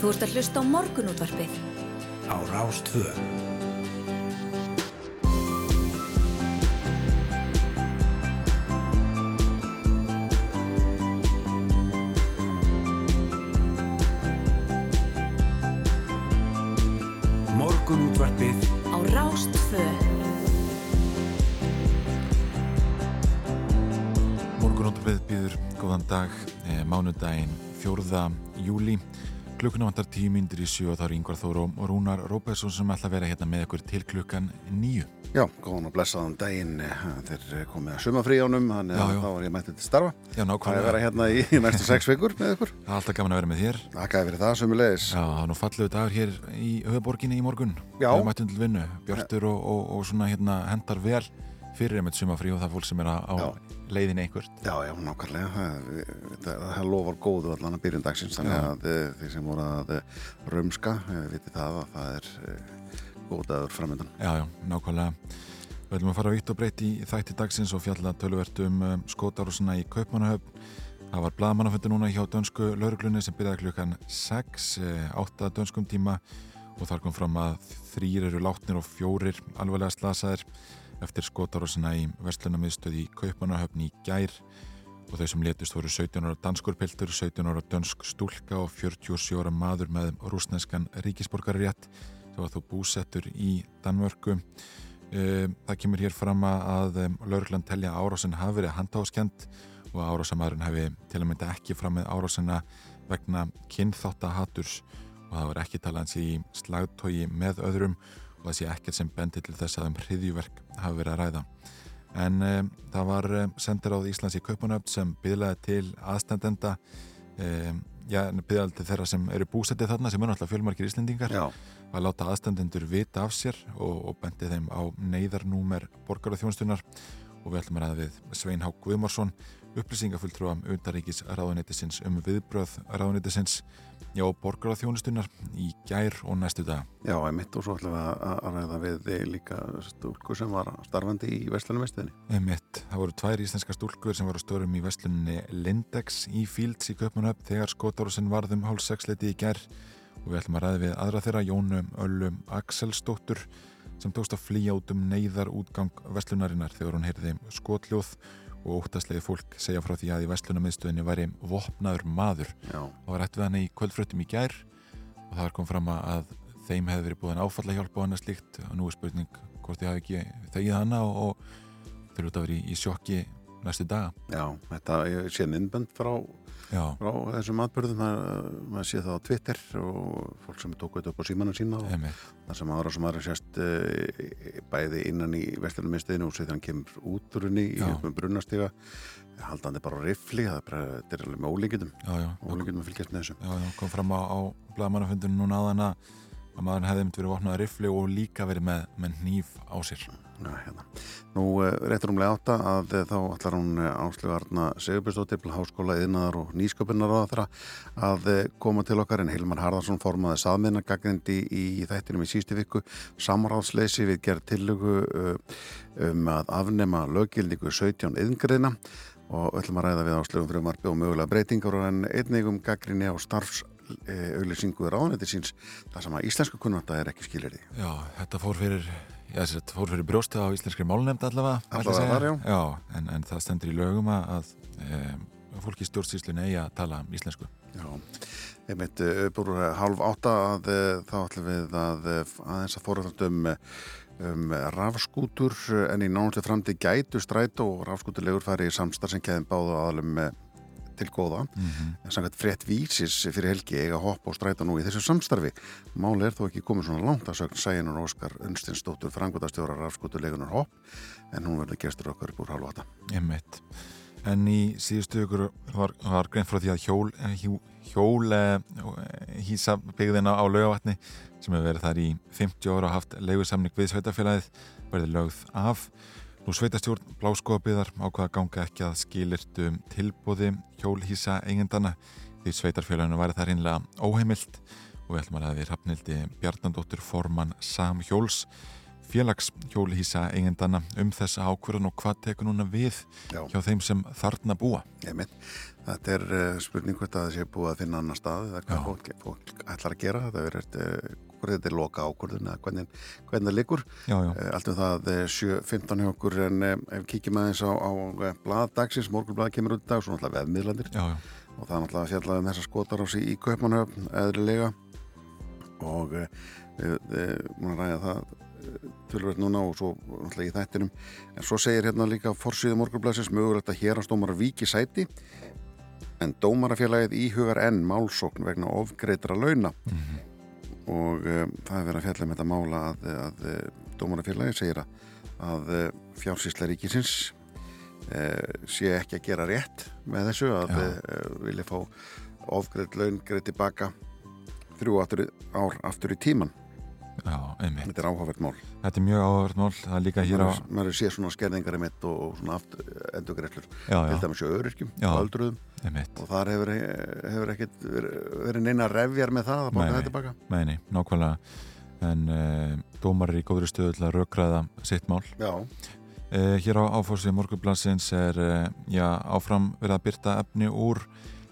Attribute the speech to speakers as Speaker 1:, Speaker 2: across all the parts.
Speaker 1: Þú ert að hlusta á morgunútvarpið.
Speaker 2: Á Rástvö. Morgunútvarpið
Speaker 1: Á Rástvö.
Speaker 3: Morgunóttabreið býður góðan dag, eh, mánudaginn 4. júli. Klukkuna vantar tíu myndir í sjö og þá er Yngvar Þóru og Rúnar Rópesson sem ætla að vera hérna með ykkur til klukkan nýju.
Speaker 4: Já, góðan og blessaðan daginn þeir komið að sumafrí ánum þannig að þá var ég mættið til starfa
Speaker 3: Já,
Speaker 4: Það er að
Speaker 3: nákvæmlega.
Speaker 4: vera hérna í í næstu sex vikur með ykkur
Speaker 3: Það er alltaf gaman að vera með þér.
Speaker 4: Þakkaði fyrir það sömulegis
Speaker 3: Já, það er nú fallegu dagur hér í höfuborginni í morgun.
Speaker 4: Já.
Speaker 3: Við mættum til vinnu, björtur og, og, og svona hérna fyrir einmitt sumafrí og það fólk sem er á,
Speaker 4: Já.
Speaker 3: leiðinni einhvert.
Speaker 4: Já, já, nákvæmlega það, það, það lofar góðu allan að byrjun dagsins þannig að eh, þeir sem voru að eh, rumska eh, viti það að það er góð dagur framöndan
Speaker 3: Já, já, nákvæmlega. Við ætlum að fara vitt og breytt í þætti dagsins og fjalla töluvert um skótarúsina í Kaupmannahöfn. Það var blaðmannafundi núna hjá dönsku lauruglunni sem byrjaði klukkan 6, eh, 8 dönskum tíma og þar kom fram að þrýr eru látnir og fjórir alveglega slasaðir eftir skótarúsina í Vestlunamiðstöð í Kaupmannahöfn í gær. Og þau sem létust voru 17 ára danskur piltur, 17 ára dönsk stúlka og 47 ára maður með rúsneskan ríkisborgarirétt sem var þó búsettur í Danmörku. Um, það kemur hér fram að um, lauruglan telja að árásin hafi verið handháskend og að árásamæðurinn hafi til að mynda ekki fram með árásina vegna kynþáttahaturs og það var ekki talað hans í slagtói með öðrum og það sé ekkert sem bendi til þess að um hriðjuverk hafi verið að ræða. En um, það var um, sendir áð Íslands í Kaupanöfn sem bygglaði til aðstendenda um, já, bygglaði til þeirra sem eru búsettið þarna sem er náttúrulega fjölmarkir Íslendingar
Speaker 4: Já,
Speaker 3: að láta aðstandendur vita af sér og, og bendi þeim á neyðarnúmer borgarþjónstunar og við ætlum að ræða við Svein Hák Guðmarsson upplýsingafulltrúa undaríkis ráðuneytisins um viðbröð ráðuneytisins já, borgarþjónustunar í gær og næstu dag.
Speaker 4: já, einmitt og svo ætlum við að, ræða við líka stúlku sem var starfandi í Vestlunumestinni
Speaker 3: Emitt, það voru tvær íslenska stúlkur sem voru störum í vestlunni Lindex í Fields í Köpmanöfn þegar skótárúsin varðum hálf sexleiti í gær og við ætlum að ræða við aðra þeirra Jónum Öllum Axelsdóttur sem tókst að flýja út um neyðar útgang vestlunarinnar þegar hún heyrði skotljóð og óttaslegið fólk segja frá því að í vestlunamiðstöðinni væri vopnaður maður.
Speaker 4: Já,
Speaker 3: Það var rætt við hann í kvöldfröttum í gær og það kom fram að þeim hefði verið búin áfalla hjálpa og annað slíkt og nú er spurning hvort þið hafi ekki þegið hana og, og þau eru út að vera í, í sjokki næstu daga.
Speaker 4: já, þetta sé innbönd frá,
Speaker 3: Já,
Speaker 4: frá þessum atbyrðum maður, sé það á Twitter og fólk sem tók þetta upp á símanu sína og
Speaker 3: emitt.
Speaker 4: það sem aðra sem aðra sést uh, bæði innan í vestlunumestinni og séðan kemur út úr henni í
Speaker 3: Já.
Speaker 4: um brunastiga haldandi bara rifli, það er, er alveg með
Speaker 3: já,
Speaker 4: ólíkitum að fylgjast með þessu
Speaker 3: já, já, kom fram á, á blagamannafundinu núna að að maður hefði myndi verið vopnaður rifli og líka verið með, með hníf á sér.
Speaker 4: Já, hérna. Nú uh, réttur umlega átta að uh, þá ætlar hún uh, Áslögu Arna Sigurbjörnsdóttir til Háskóla yðnaðar og nýsköpunar á þeirra að koma til okkar en Hilmar Harðarsson formaði saðminna gagnindi í, þættinum í sístu viku samráðsleysi við gerð tillögu um að afnema löggildingu 17 yðngriðina og öllum að ræða við áslögum frumarfi og mögulega breytingar og en einnig um gaggrinni á starfs auðlýsingu ráðnætti síns þar sem að íslensku kunnata er ekki skilir því.
Speaker 3: Já, þetta fór fyrir, fyrir brjóstið á íslenskri málnefnd allavega.
Speaker 4: Allavega þar, já.
Speaker 3: Já, en, en það stendur í lögum að, e, fólki í stjórnsýslunni eigi að tala íslensku.
Speaker 4: Já, einmitt upp úr halv átta að eh, þá ætlum við að eh, aðeins að fóruðast um, um rafskútur en í nánustu framtíð gætu stræt og rafskúturlegur fari í samstarf sem keðum báðu aðalum eh, til góða. Mm
Speaker 3: Mhm.
Speaker 4: En samkvæmt frétt vísis fyrir helgi eiga hopp og stræta nú í þessu samstarfi. Máli er þó ekki komið svona langt að sögn Sæjunur Óskar Unstinsdóttur frangvöldastjóra rafskúturlegunar hopp en hún verður gestur okkar upp úr halv átta.
Speaker 3: Einmitt. En í síðustu ykkur var, var grein frá því að hjól, hjú, hjól eh, hýsa byggðina á laugavatni sem hefur verið þar í 50 ára og haft leigusamning við sveitafélagið verið lögð af. Nú sveitastjórn bláskoðabiðar ákvaða ganga ekki að skilirtu tilbúði hjólhýsa eigendana því sveitarfélaginu væri það reynlega óheimilt og við ætlum að við Hrafnildi Bjarnandóttur formann Sam Hjóls félagshjólhísa eigendana um þessa ákvörðun og hvað tekur núna við
Speaker 4: Já.
Speaker 3: hjá þeim sem þarna búa?
Speaker 4: Einmitt. Þetta er uh, spurning hvort að það sé búið að finna annar stað eða hvað fólk, fólk ætlar að gera. Það verður hvort þetta er loka ákvörðun eða hvernig, hvernig það liggur. Uh, allt um það uh, 7.15 hjá okkur en uh, ef við kíkjum aðeins á, á bladagsins, morgunblad kemur út í dag, svo náttúrulega vefmiðlandir
Speaker 3: já, já,
Speaker 4: og það er náttúrulega að fjalla um þessa skotarási í Kaupmannhöfn eðrilega og uh, múin að ræða það tölvöld núna og svo náttúrulega í þættinum. En svo segir hérna líka forsýðu morgunblæsins mögulegt að hérastómar viki sæti en dómarafélagið íhugar enn málsókn vegna ofgreitra launa og um, það er verið að fjalla um þetta mála að, að, að dómarafélagið segir að, að fjársýsla ríkisins uh, sé ekki að gera rétt með þessu að uh, vilja fá ofgreitt laun greið tilbaka þrjú ár aftur í tíman. Þetta er áhugavert mál
Speaker 3: Þetta er mjög áhverð mál, það er líka hér á...
Speaker 4: maður, maður sé svona skerðingar í mitt og, svona endurgreitlur
Speaker 3: Já,
Speaker 4: til
Speaker 3: já,
Speaker 4: dæmis hjá öryrkjum og öldruðum
Speaker 3: einmitt.
Speaker 4: og þar hefur, hefur ekkert verið, neina refjar með það að baka
Speaker 3: nei.
Speaker 4: þetta tilbaka
Speaker 3: Meini, nákvæmlega. En uh, dómar er í góðri stöðu til að rökræða sitt mál.
Speaker 4: já,
Speaker 3: Uh, hér á áfórsið morgunblansins er uh, já, áfram verið að byrta efni úr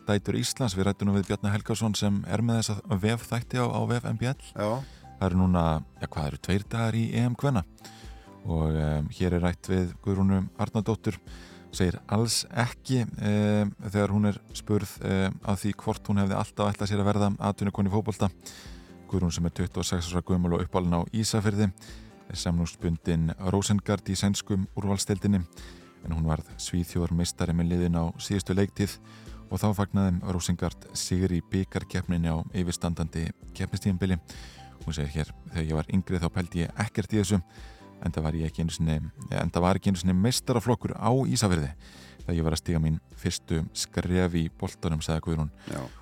Speaker 3: Dætur Íslands. Við rættum nú við Bjarni Helgarsson sem er með þess að vef þætti á, á vef MBL.
Speaker 4: já,
Speaker 3: Það eru núna, já hvað eru, tveir dagar í EM Kvenna. Og um, hér er rætt við Guðrúnu Arnardóttur. Segir alls ekki um, þegar hún er spurð um, af því hvort hún hefði alltaf ætlað sér að verða atvinnukonni fótbolta. Guðrún sem er 26 ára gömul og uppalinn á Ísafyrði er samnústbundin Rosengard í sænskum úrvalstildinni en hún varð svíþjóðar meistari með liðin á síðustu leiktíð og þá fagnaði Rosengard sigur í byggarkeppninni á yfirstandandi keppnistíðinbili hún segir hér, þegar ég var yngri þá pældi ég ekkert í þessu en það var ég ekki einu sinni var meistaraflokkur á Ísafyrði þegar ég var að stiga mín fyrstu skref í boltanum, sagði Guðrún.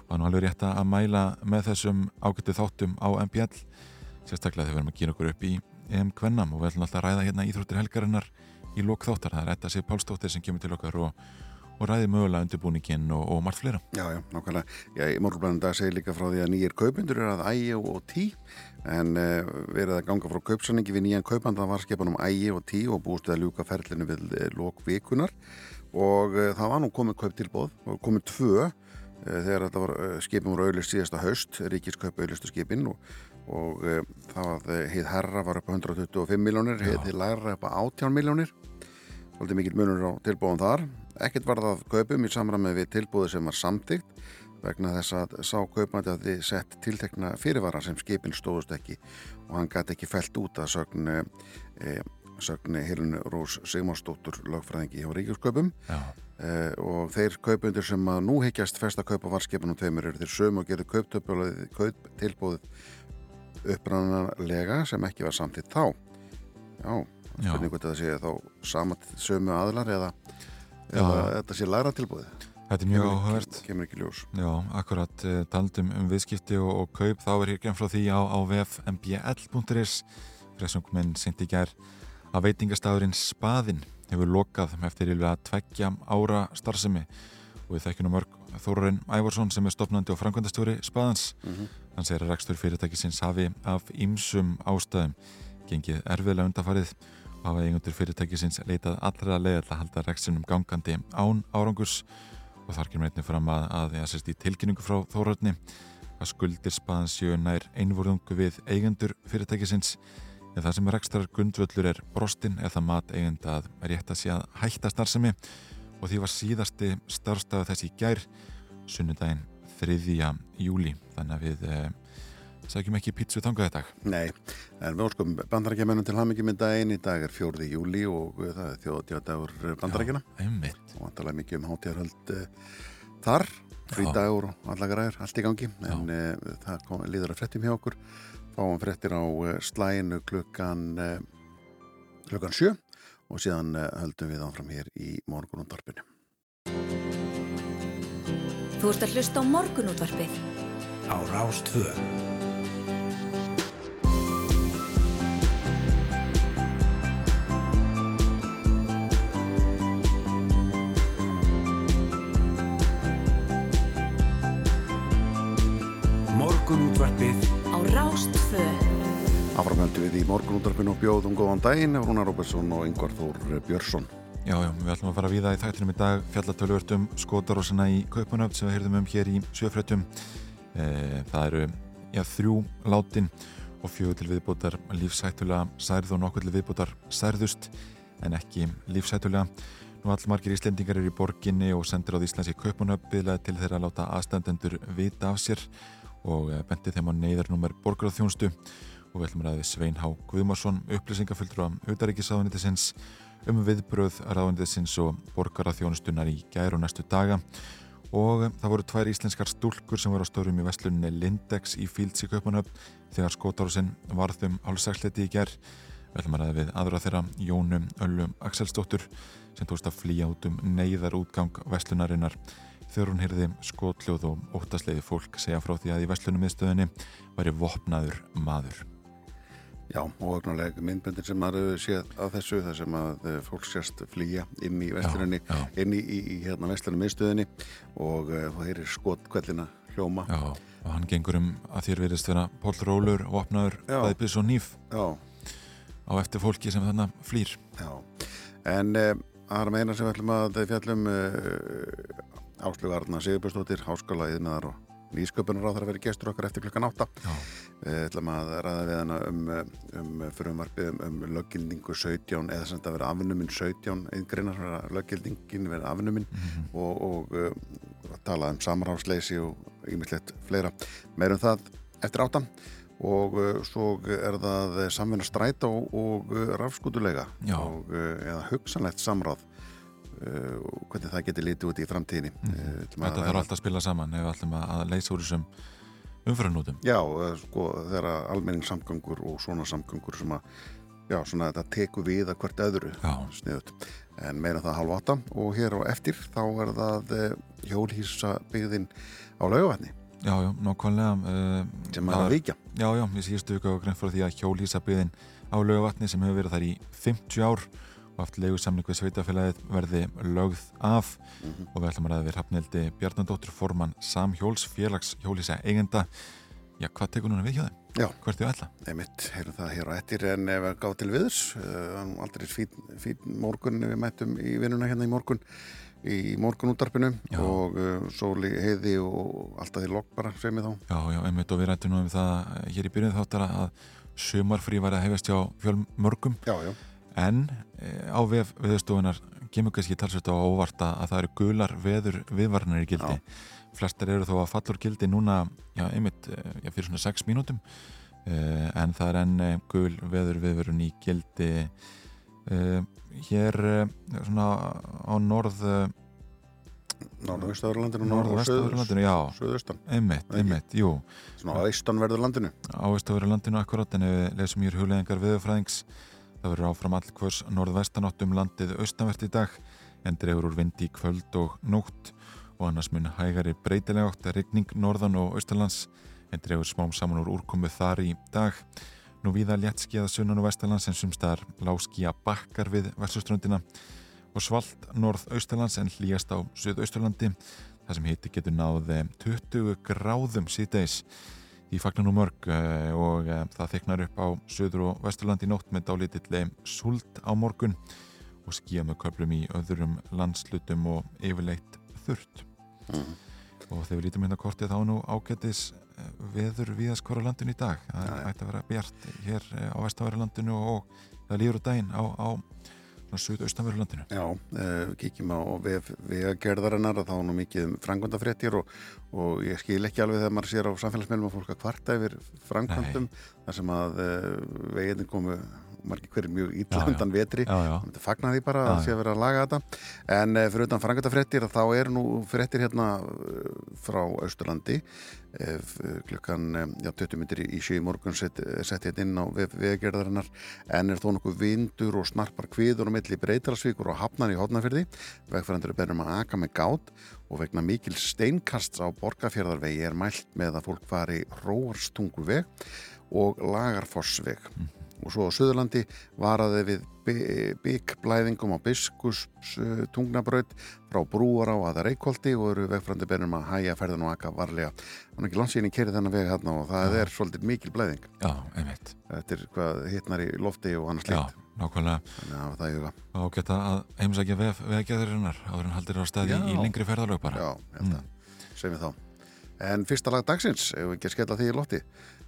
Speaker 3: Og er nú alveg rétt að mæla með þessum ágættu þáttum á MBL sérstaklega þegar við erum að gera okkur upp í EM Kvennam. Og við ætlum alltaf að ræða hérna íþróttir helgarinnar í lok þáttar, það er þetta sér Pálsdóttir sem kemur til okkar og, og ræði mögulega undirbúningin og, og margt fleira.
Speaker 4: Já, já, nákvæmlega. Já, í morgunblæðin dag segir líka frá því að nýjir kaupindur er að ægi og tí en uh, verið að ganga frá kaupsanningi við nýjan kaupand það var skipan um ægi og tí og búist að ljúka ferlinu við uh, lok vikunar og uh, það var nú komið kauptilbóð og komið tvö þegar þetta var skipin voru auðlist síðasta haust ríkiskaup auðlistu skipin og, og það heið herra var upp á 125 miljónir, heið læra upp á 18 miljónir svolítið mikill munur á tilbúðum þar ekkert var það kaupum í samræmi við tilbúðu sem var samtíkt vegna þess að sá kaupmætti að þið sett tiltekna fyrirvara sem skipin stóðust ekki og hann gæti ekki felt út að sögn e, sögn Helin Rós Sigmarsdóttur lögfræðingi hjá Ríkjurskaupum e, og þeir kaupundir sem að nú higgjast festa kaupa varskipunum tveimur eru þeir sömu og gerðu kauptilbúð upprannanlega sem ekki var samtíkt þá. Já,
Speaker 3: Já.
Speaker 4: spurning hvort það sé þá sama sömu aðlar eða þetta sé læra tilbúið
Speaker 3: þetta er mjög áhugavert.
Speaker 4: kemur ekki ljós.
Speaker 3: Já, akkurat uh, taldum um viðskipti og, og kaup. Þá er hér genn frá því á, á vef mbl.is Pressungmenn sendi í gær að veitingastafurinn Spaðinn hefur lokað eftir yfirlega tveggja ára starfsemi. Og við þekkjum mörg Þórarinn Ævarsson sem er stopnandi og framkvæmdastjóri Spaðans. Hann segir að rekstur fyrirtækisins hafi af ýmsum ástæðum gengið erfiðlega undarfarið og hafa eigundur fyrirtækisins leitað allra leið að halda reksinum gangandi án árangurs. Og þar kemur einnig fram að, að ég sérst í tilkynningu frá Þórarni að skuldir spaðans séu nær einvorðungu við eigendur fyrirtækisins. En það sem rekstrar grundvöllur er brostin eða mat eigenda að rétt að sé að hætta starfsemi. Og því var síðasti starfstafu þessi í gær sunnudaginn 3. júli þannig að við eh, sækjum ekki pítsu þangað þetta
Speaker 4: Nei, en við óskum bandarækjamennum til hamingjum í daginn, í dag er 4. júli og uh, það er þjóðatjóðdagur bandarækjana
Speaker 3: einmitt.
Speaker 4: Og vantarlega mikið um hátíðarhöld uh, þar, frídagur og alla græður, allt í gangi, en uh, það kom, líður að frettum hjá okkur, fáum frettir á uh, slæinu klukkan uh, klukkan sjö og síðan uh, höldum við áfram hér í morgunundarpinu.
Speaker 1: Þú ert að hlusta á morgunútvarpið.
Speaker 2: Á Rástvö. Morgunútvarpið.
Speaker 1: Á Rástfö
Speaker 4: Áframhöldu við í morgunútarpinu og bjóðum góðan daginn Rúnar Róbersson og Yngvar Þór Björnsson.
Speaker 3: Já, já, við ætlum að fara við það í þættinum í dag. Fjallatölvörtum skotarósina í Kaupanöfn sem við heyrðum um hér í sjöfröttum e, Það eru, já, þrjú látin og fjögur til viðbútar lífsættulega særð og nokkur til viðbútar særðust en ekki lífsættulega Nú allmargir íslendingar eru í borginni og sendir á Íslands í Kaupanöfn til þeirra að láta aðstandendur vita af sér og eh, bendi þeim á neyðarnúmer borgarþjónstu og við ætlum að ræði Svein Há Guðmarsson upplýsingafulltur á auðaríkisáðunitisins um viðbröð ráðunitisins og borgarþjónustunar í gæru næstu daga. Og það voru tvær íslenskar stúlkur sem voru á stórum í vestlunni Lindex í Fílds í Kaupanöfn þegar skótarúsinn varðum hálfsæksleti í gær. Við ætlum að ræði við aðra þeirra Jónum Öllum Axelsdóttur sem tókst að flýja út um neyðar útgang vestlunarinnar þegar hún heyrði skotljóð og óttasleiði fólk segja frá því að í vestlunum miðstöðinni væri vopnaður maður.
Speaker 4: Já, og ögnuleg myndböndin sem maður séð að þessu, þar sem að eh, fólk sérst flýja inn í vestlunni, inn í, í, hérna vestlunum miðstöðinni og uh, það heyrir skotkvellina hljóma.
Speaker 3: Já, og hann gengur um að þér verist vera pólrólur, vopnaður, bæðbis og nýf
Speaker 4: Já.
Speaker 3: á eftir fólki sem þannig flýr.
Speaker 4: Já, en uh, það er meina sem við ætlum að fjallum uh, Áslug Arna Sigurbjörnsdóttir, háskóla yðnaðar og nýsköpunar á það að vera gestur okkar eftir klukkan 8 við ætlum að ræða við hana um, um frumvarfið um, um löggildingu 17 eða sem þetta verið afnuminn 17 eingreinar löggildingin verið afnuminn mm -hmm. og, og uh, tala um samráðsleysi og ymislegt fleira. Meirum það eftir 8 og uh, svo er það samvinna stræta og, og uh, rafskutulega og, eða hugsanlegt samráð Uh, hvernig það getur litið út í framtíðinni. Mm.
Speaker 3: uh, Þetta þarf alltaf að spila saman ef við ætlum að leysa úr þessum umfyrðanútum
Speaker 4: Já, uh, sko þeirra almenningssamgangur og svona samgangur sem að já, svona þetta teku við að hvert öðru sniðut, en meina það halv átta og hér á eftir þá er það hjólhísa byggðin á laugavatni
Speaker 3: Já, já, nokkvæmlega
Speaker 4: sem er að vikja
Speaker 3: Já, já, ég síðustu ykkur á grein fyrir því að hjólhísa byggðin á laugavatni sem hefur verið þar í 50 ár og aftur leigusamling við sveitafélagið verði lögð af. Mm -hmm. og við ætlum að ræða við Hrafnildi Bjarnadóttur Forman Samhjóls félags hjólísa eigenda. Já, hvað tekur núna við hjá þeim?
Speaker 4: Já,
Speaker 3: hvert er það?
Speaker 4: Nei mitt, heyrum það hér á ettir en ef við gáðum til viðs uh, aldrei fín, fín morgun við mættum í vinnuna hérna í morgun í morgunútarpinu og uh, sóli heiði og alltaf því lokk bara sem ég þá.
Speaker 3: Já, já, einmitt og við rættum nú um það hér í byrjuð þáttar að sumarfrí var að hefast hjá fjölmörgum.
Speaker 4: Já, já
Speaker 3: en eh, á viðstofunar kemur kannski talsveit á óvarta að það eru gular veður viðvarnar í gildi. Já. flestar eru þó að fallur gildi núna já, einmitt, eh, já, fyrir svona 6 mínútum. Uh, en það er enn gul veður viðvarun í gildi. Uh, hér svona á norð
Speaker 4: Norðvestaurlandinu
Speaker 3: Norðvestaurlandinu, já.
Speaker 4: Suðaustan.
Speaker 3: Einmitt, einmitt, jú.
Speaker 4: Svona á eistanverðurlandinu
Speaker 3: Á eistanverðurlandinu akkurat en við lesum hér hugleðingar viðfræðings Það verður áfram allkvörs norðvestanátt um landið austanvert í dag en drefur úr vindi í kvöld og nótt. Og annars mun hægari breytilega átt að regning norðan og austalands en drefur smám saman úr úrkomu þar í dag. Nú viða léttskiða sunnan og vestalands en sumstaðar láskíja bakkar við versuströndina og svalt norð-austalands en hlýjast á söð-austurlandi þar sem hitti getur náð 20 gráðum síðdeis í fagnan og mörg eh, og eh, það þeknar upp á söður og vesturlandi nótt með dálítilli sult á morgun og skíja með köplum í öðrum landslutum og yfirleitt þurrt. Mm. og þegar við lítum hérna kortið þá nú ágættis eh, veður viðaskora landin í dag. Það ætti að vera bjart hér á vestaværalandinu og það lífur á daginn á, á Suðaustanverðurlandinu.
Speaker 4: Já, uh, kíkjum á vegagerðarinnar að þá nú mikið um frangvöndafréttir og, og ég skil ekki alveg þegar maður sér á samfélagsmeilum að fólk að kvarta yfir frangvöndum þar sem að uh, veginni komu margir hverjir mjög ítlöndan vetri. Það fagnar því bara já, að sé að vera að laga þetta. En uh, fyrir utan frangvöndafréttir þá er nú fréttir hérna frá Austurlandi. Klukkan já, 20 minnir í sjö morgun sett hérna inn á vegagerðarinnar. En er þó nokkuð vindur og snarpar kviður og milli breytarasvíkur og hafnar í hodnafyrði vegfærandur er bennum að aka með gát og vegna mikil steinkast á borgarfjörðarvegi er mælt með að fólk fari róarstungu veg og lagarfossveg. Mm. Og svo á Suðurlandi varaði við byggblæðingum á Biskups tungnabraut frá Brúar á aða Reykjóldi og eru vegfrandi bennum að hæja ferðan og akka varlega. Þannig ekki landsíðin í kerið þennan veg hérna og það Já. er svolítið mikil blæðing.
Speaker 3: Já, einmitt.
Speaker 4: Þetta er hvað hittnar í lofti og annars slikt.
Speaker 3: Já, nákvæmlega. Að það er það. Og geta að heimsækja veggeðurinnar áður en haldir á staði í lengri ferðalög bara.
Speaker 4: Já, að, mm. segjum við þá. En fyrsta lag dagsins, ef við ekki skella því í lofti,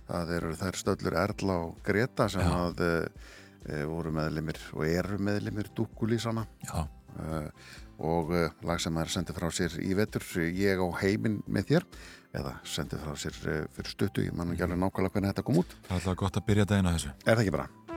Speaker 4: það eru þær stöllur Erla og Greta sem Já. að e, voru meðlimir og eru meðlimir dúkulísana e, og e, lag sem er sendið frá sér í vetur ég á heiminn með þér eða sendið frá sér fyrir stuttu ég mann ekki alveg nákvæmlega hvernig þetta kom út
Speaker 3: Það er alltaf gott að byrja daginn á þessu
Speaker 4: Er það ekki bara?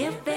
Speaker 1: give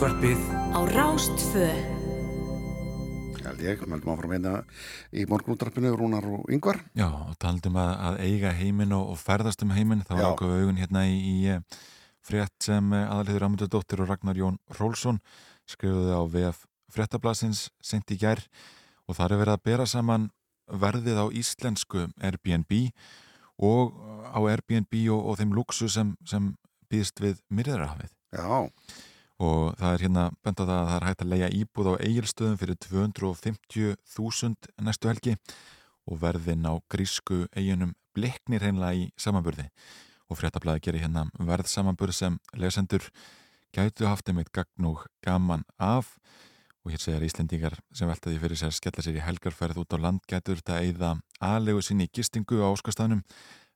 Speaker 1: útvarpið. Á Rástfö
Speaker 4: Ég meldum áfram hérna í morgunúttarpinu Rúnar og Yngvar
Speaker 3: Já, og taldum að, að eiga heiminn og, og ferðast um heiminn. Þá ákveðu augun hérna í, í eh, frétt sem eh, aðaliður Amundur Dóttir og Ragnar Jón Rólsson skrifuði á VF fréttablasins sent í gær. Og það er verið að bera saman verðið á íslensku Airbnb og á Airbnb og, og þeim luxu sem, sem býðst við myrðarafið
Speaker 4: Já
Speaker 3: og það er hérna bendað að það er hægt að leia íbúð á eigilstöðum fyrir 250.000 næstu helgi og verðin á grísku eiginum bliknir hreinlega í samanburði. Og fréttablaði gerir hérna verðsamanburð sem lesendur gætu haft einmitt gagn og gaman af. Og hér segjar Íslendingar sem veltaði fyrir sér skella sér í helgarferð út á land gætur þetta eigða aðlegu sinni í gistingu á áskastaðnum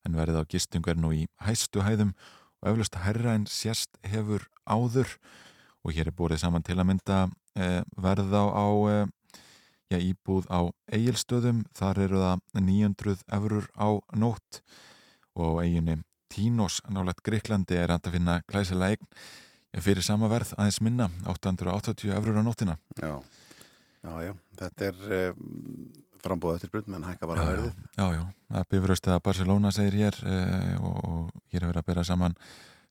Speaker 3: en verðið á gistingu er nú í hæstu hæðum og eflust herra en sérst hefur áður og hér er búið saman til að mynda eh, verð á, á eh, já, íbúð á eigilstöðum, þar eru það 900 eurur á nótt. Og eiginni Tínos nálegt Greiklandi er að finna klæsilega eign. Fyrir sama verð aðeins minna 880 eurur á nóttina.
Speaker 4: Já, já, já, þetta er um, frambóð eftir brunn, menn hækka bara verðið.
Speaker 3: Já, já, það bifröst að Barcelona segir hér eh, og, og hér er verið að bera saman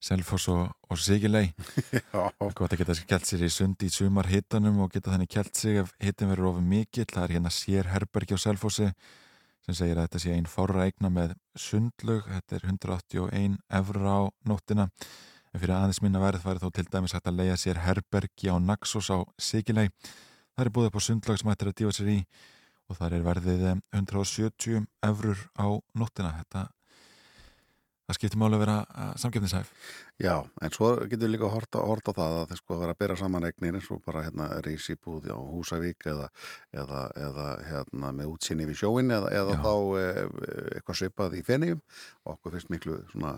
Speaker 3: Selfoss og, og Sigilei Gott að geta kjælt sér í sund í sumar hittanum og geta þannig kjælt sig ef hittin verður ofið mikill. Það er hérna sér Herbergi á Selfossi sem segir að þetta sé einn fára eigna með sundlug. Þetta er 181 efra á nóttina. En fyrir aðeins minna verð væri þó til dæmis hægt að leia sér Herbergi á Naxos á Sigilei. Það er búið upp á sundlug sem hættir að dífa sér í og það er verðið 170 efrur á nóttina. Þetta það skiptir máli að vera samgefnishæf
Speaker 4: Já, en svo getur við líka að horta, horta það að það sko að vera að bera saman eignir eins og bara hérna reysibúði á Húsavík eða, eða, eða hérna með útsinni við sjóin eða, eða þá e, eitthvað svipað í Fennium og okkur finnst miklu svona,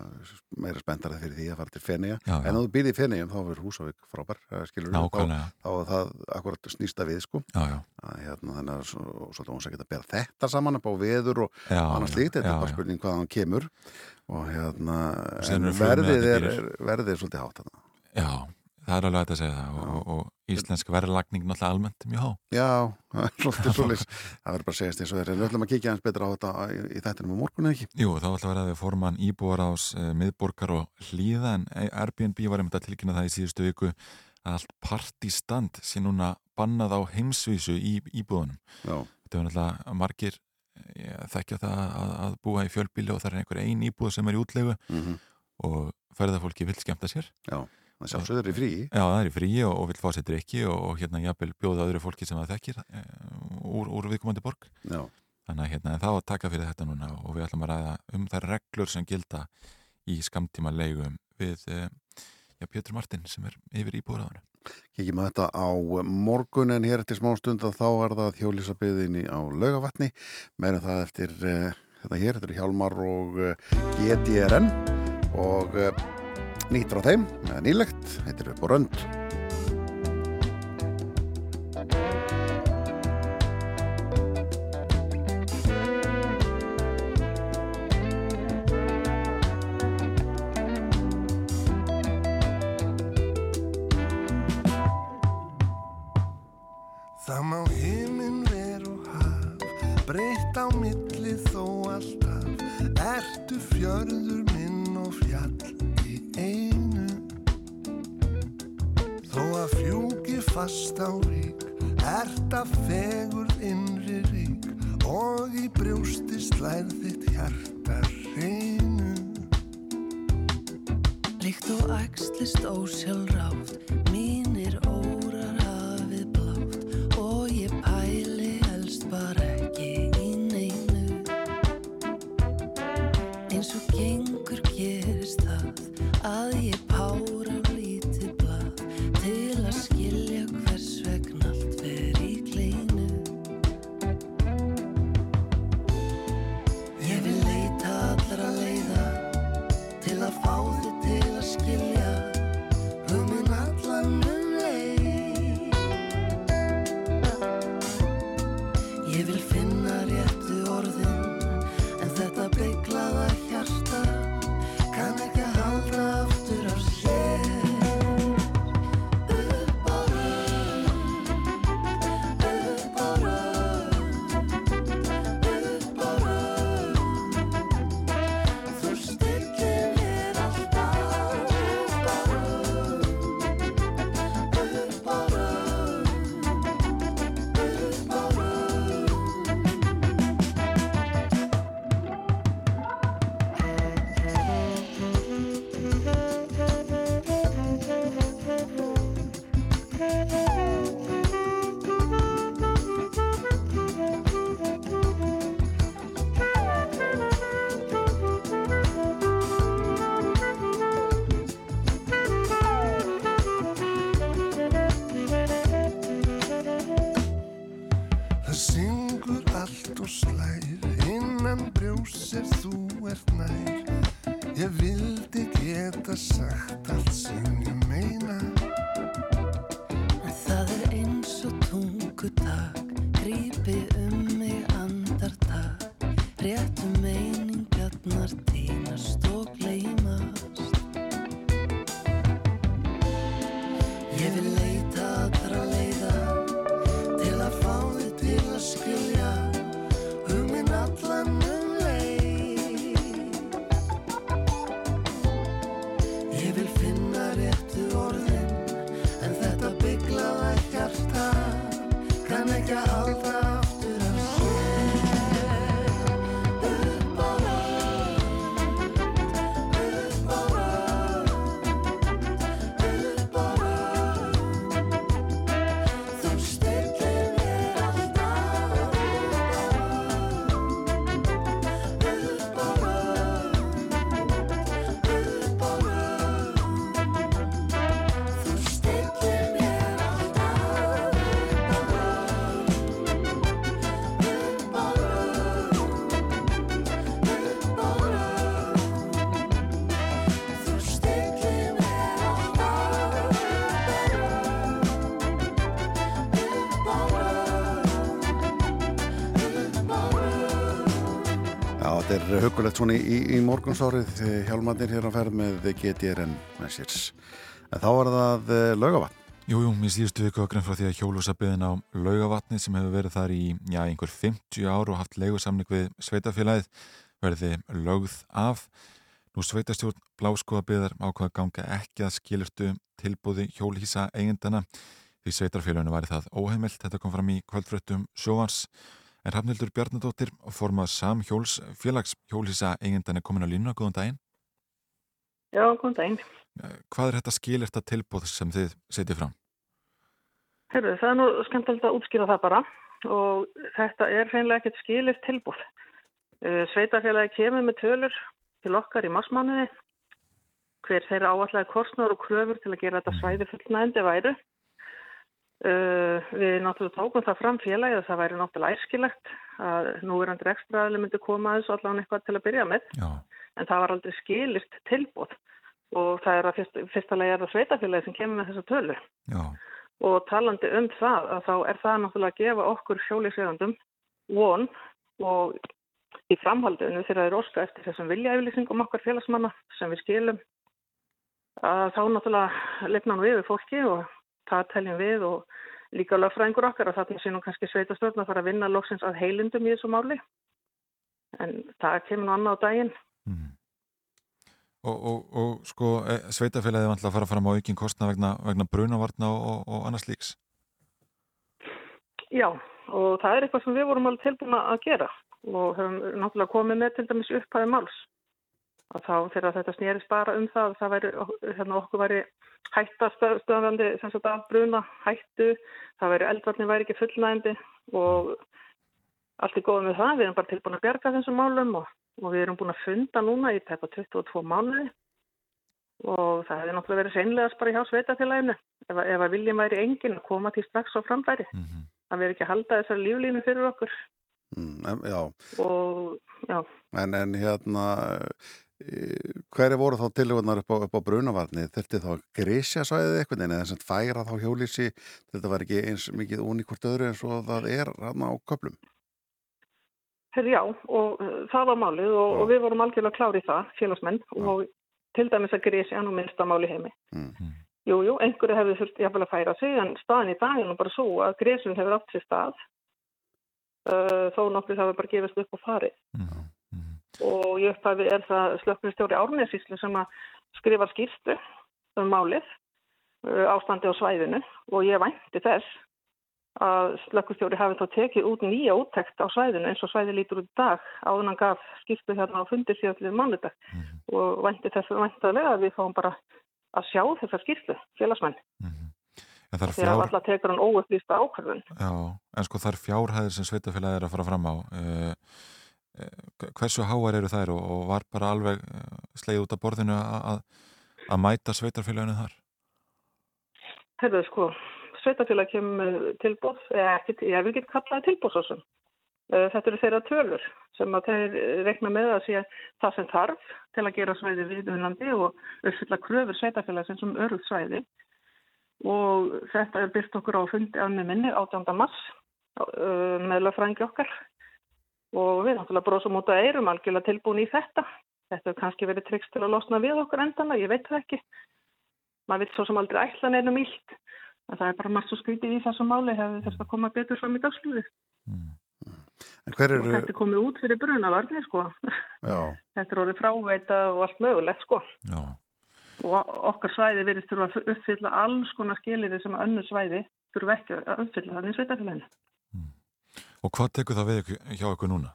Speaker 4: meira spenntarið fyrir því að fara til Fennia en ef þú býðir í Fennium þá verður Húsavík frábær skilur við, þá, þá er það akkurat snýsta við sko.
Speaker 3: Já, já.
Speaker 4: Að, hérna, þannig að svolítið ósækja að bera þetta saman upp á veður og annars líkt, þetta er bara spurning hvað hann kemur og hérna verðið er, er verðið er svolítið hátt þarna.
Speaker 3: Já, það er alveg að segja það og, og, og íslensk verðlagning náttúrulega almennt mjög há.
Speaker 4: Já, það er svolítið svolítið það verður bara að segja þess að við ætlum að kíkja hans betra á þetta í, í þættinum á morgun eða ekki?
Speaker 3: Jú, þá ætlum að vera að við forman íbúar ás e, miðborgar og hlýða en Airbnb var einmitt að tilkynna það í síðustu viku að allt partistand sé núna bannað á heimsvísu í íbúðunum. Já. Þetta er náttúrulega margir þekkja það að, að búa í fjölbíli og það er einhver ein íbúð sem er í útlegu mm -hmm. og ferðarfólki vil skemta sér
Speaker 4: Já, það sjálfsögur er í frí
Speaker 3: Já, það er í frí og, og vil fá sér drikki og, og hérna jafnvel bjóða öðru fólki sem það þekkir e, úr, úr viðkomandi borg
Speaker 4: Já.
Speaker 3: Þannig að hérna, þá að taka fyrir þetta núna og við ætlum að ræða um þær reglur sem gilda í skamtíma leigum við e, já, Pétur Martin sem er yfir íbúðraðunum
Speaker 4: Kikið maður þetta á morgun en hér eftir smá stund að þá er það þjólisabiðinni á laugavatni meðan það eftir uh, þetta hér, þetta er Hjálmar og uh, eh, GDRN og uh, nýttur á þeim, nýlegt, þetta er upp á rönd
Speaker 5: fast á rík Ert að fegur innri rík Og í brjósti slæð þitt hjarta reynu
Speaker 6: Líkt og ægslist ósjálfrátt
Speaker 4: hugulegt svona í, í morgunsárið hjálmandir hér á ferð með GTRN Messers en þá er það eh, laugavatn.
Speaker 3: Jújú, mér síðustu viku að grein frá því að hjólúsabiðin á laugavatni sem hefur verið þar í já, einhver 50 ár og haft leigusamning við sveitafélagið verði lögð af. Nú sveitastjórn bláskóðabiðar ákvaða ganga ekki að skilurtu tilbúði hjólhísa eigindana því sveitarfélaginu væri það óheimilt. Þetta kom fram í kvöldfröttum sjóans En Rafnildur Bjarnadóttir formað sam hjóls félags hjólísa eigindan er komin á línu. Góðan daginn.
Speaker 7: Já, góðan daginn.
Speaker 3: Eh, hvað er þetta skilirta tilbúð sem þið setjið fram?
Speaker 7: Herru, það er nú skemmtilegt að útskýra það bara og þetta er hreinlega ekkert skilir tilbúð. Eh, Sveitafélagi kemur með tölur til okkar í massmanniði hver þeirra áallega korsnur og kröfur til að gera þetta svæði fullnægndi væru Uh, við náttúrulega tókum það fram félagi að það væri náttúrulega æskilegt að nú er andur ekstraðileg myndi koma að þessu allavega eitthvað til að byrja með
Speaker 3: Já.
Speaker 7: en það var aldrei skilirt tilbúð og það er að fyrst, fyrsta lagi er það sveitafélagi sem kemur með þessa tölu
Speaker 3: Já.
Speaker 7: og talandi um það að þá er það náttúrulega að gefa okkur sjólisegandum von og í framhaldinu þegar það er óska eftir þessum viljaeflýsingum okkar félagsmanna sem við skilum að þá náttúrulega lefna nú yfir fólki og það teljum við og líka lögfræðingur okkar og þarna sé nú kannski sveitastörn að fara að vinna loksins að heilundum í þessu máli. En það kemur nú annað á daginn.
Speaker 3: Mm. og, og, og sko e, sveitafélagið vantla að fara fram á aukinn kostna vegna, vegna brunavarna og, og annars líks
Speaker 7: Já og það er eitthvað sem við vorum alveg tilbúin að gera og höfum náttúrulega komið með til dæmis upphæði máls og þá þegar þetta snýrist bara um það það væri, hérna okkur væri hættastöðandi sem sagt af bruna, hættu, það væri eldvarnir væri ekki fullnægandi og allt er góð með það, við erum bara tilbúin að berga þessum málum og, og við erum búin að funda núna í peppa 22 mánuði og það hefði náttúrulega verið seinlegast bara hjá sveitafélaginu ef, ef að viljum væri enginn að koma til strax á framfæri. Mm -hmm. Það verður ekki að halda þessar líflínu fyrir okkur.
Speaker 4: Mm, já.
Speaker 7: Og, já.
Speaker 4: En, en hérna hverju voru þá tilvægnar upp á, upp á brunavarni þurfti þá grísja svæðið eitthvað en þess að færa þá hjólísi þetta var ekki eins mikið uníkvort öðru eins og það er hérna á köplum
Speaker 7: Herri já og uh, það var málið og, og við vorum algjörlega klárið það, félagsmenn já. og til dæmis að grísja nú minnsta máli heimi. Mm. Jújú, jú, einhverju hefði þurft jáfnvel að færa sig en staðin í daginn og bara svo að grísun hefur átt sér stað uh, þó nokkuð það hefur bara gefist upp og farið. Mm og í upphafi er það slöknistjóri Árnesíslu sem að skrifa skýrstu um málið uh, ástandi á svæðinu og ég vænti þess að slöknistjóri hafi þá tekið út nýja úttekt á svæðinu eins og svæði lítur út í dag áður hann gaf skýrstu hérna á fundir síðan mánudag mm -hmm. og vænti þess væntalega að við fáum bara að sjá þessar skýrstu félagsmenn mm -hmm.
Speaker 3: Fjár...
Speaker 7: Þegar alltaf tekur hann óupplýsta ákvörðun.
Speaker 3: Já, en sko þar fjárhæðir sem sveitafélagið er að fara fram á. Uh, hversu háar eru þær og, og var bara alveg eh, sleið út af borðinu að, að mæta sveitarfélaginu þar?
Speaker 7: Herðu sko, sveitarfélag kemur tilbúð, eða ég vil ekki kallaði tilbúðsásum. Eh, þetta eru þeirra tölur sem að þeir rekna með að sé það sem þarf til að gera svæði viðunandi og uppfylla kröfur sveitarfélag sem öruð svæði og þetta er byrst okkur á fundi með minni 18. mars með lögfrængi okkar og við náttúrulega bróðsum út að eirum algjörlega tilbúin í þetta. Þetta hefur kannski verið tryggt til að losna við okkur endana, ég veit það ekki. Maður vil svo sem aldrei ætla nefnum ílt, en það er bara margt svo skritið í þessu máli hefur þess að koma betur fram í dagsluði. Mm.
Speaker 4: Eru...
Speaker 7: Og þetta er komið út fyrir brunavarni, sko. þetta er orðið fráveita og allt mögulegt, sko.
Speaker 3: Já.
Speaker 7: Og okkar svæði verið þurfa að uppfylla alls konar skiliði sem að önnu svæði þurfa ekki að uppfylla þannig sveitafélaginu.
Speaker 3: Og hvað tekur það við hjá ykkur núna?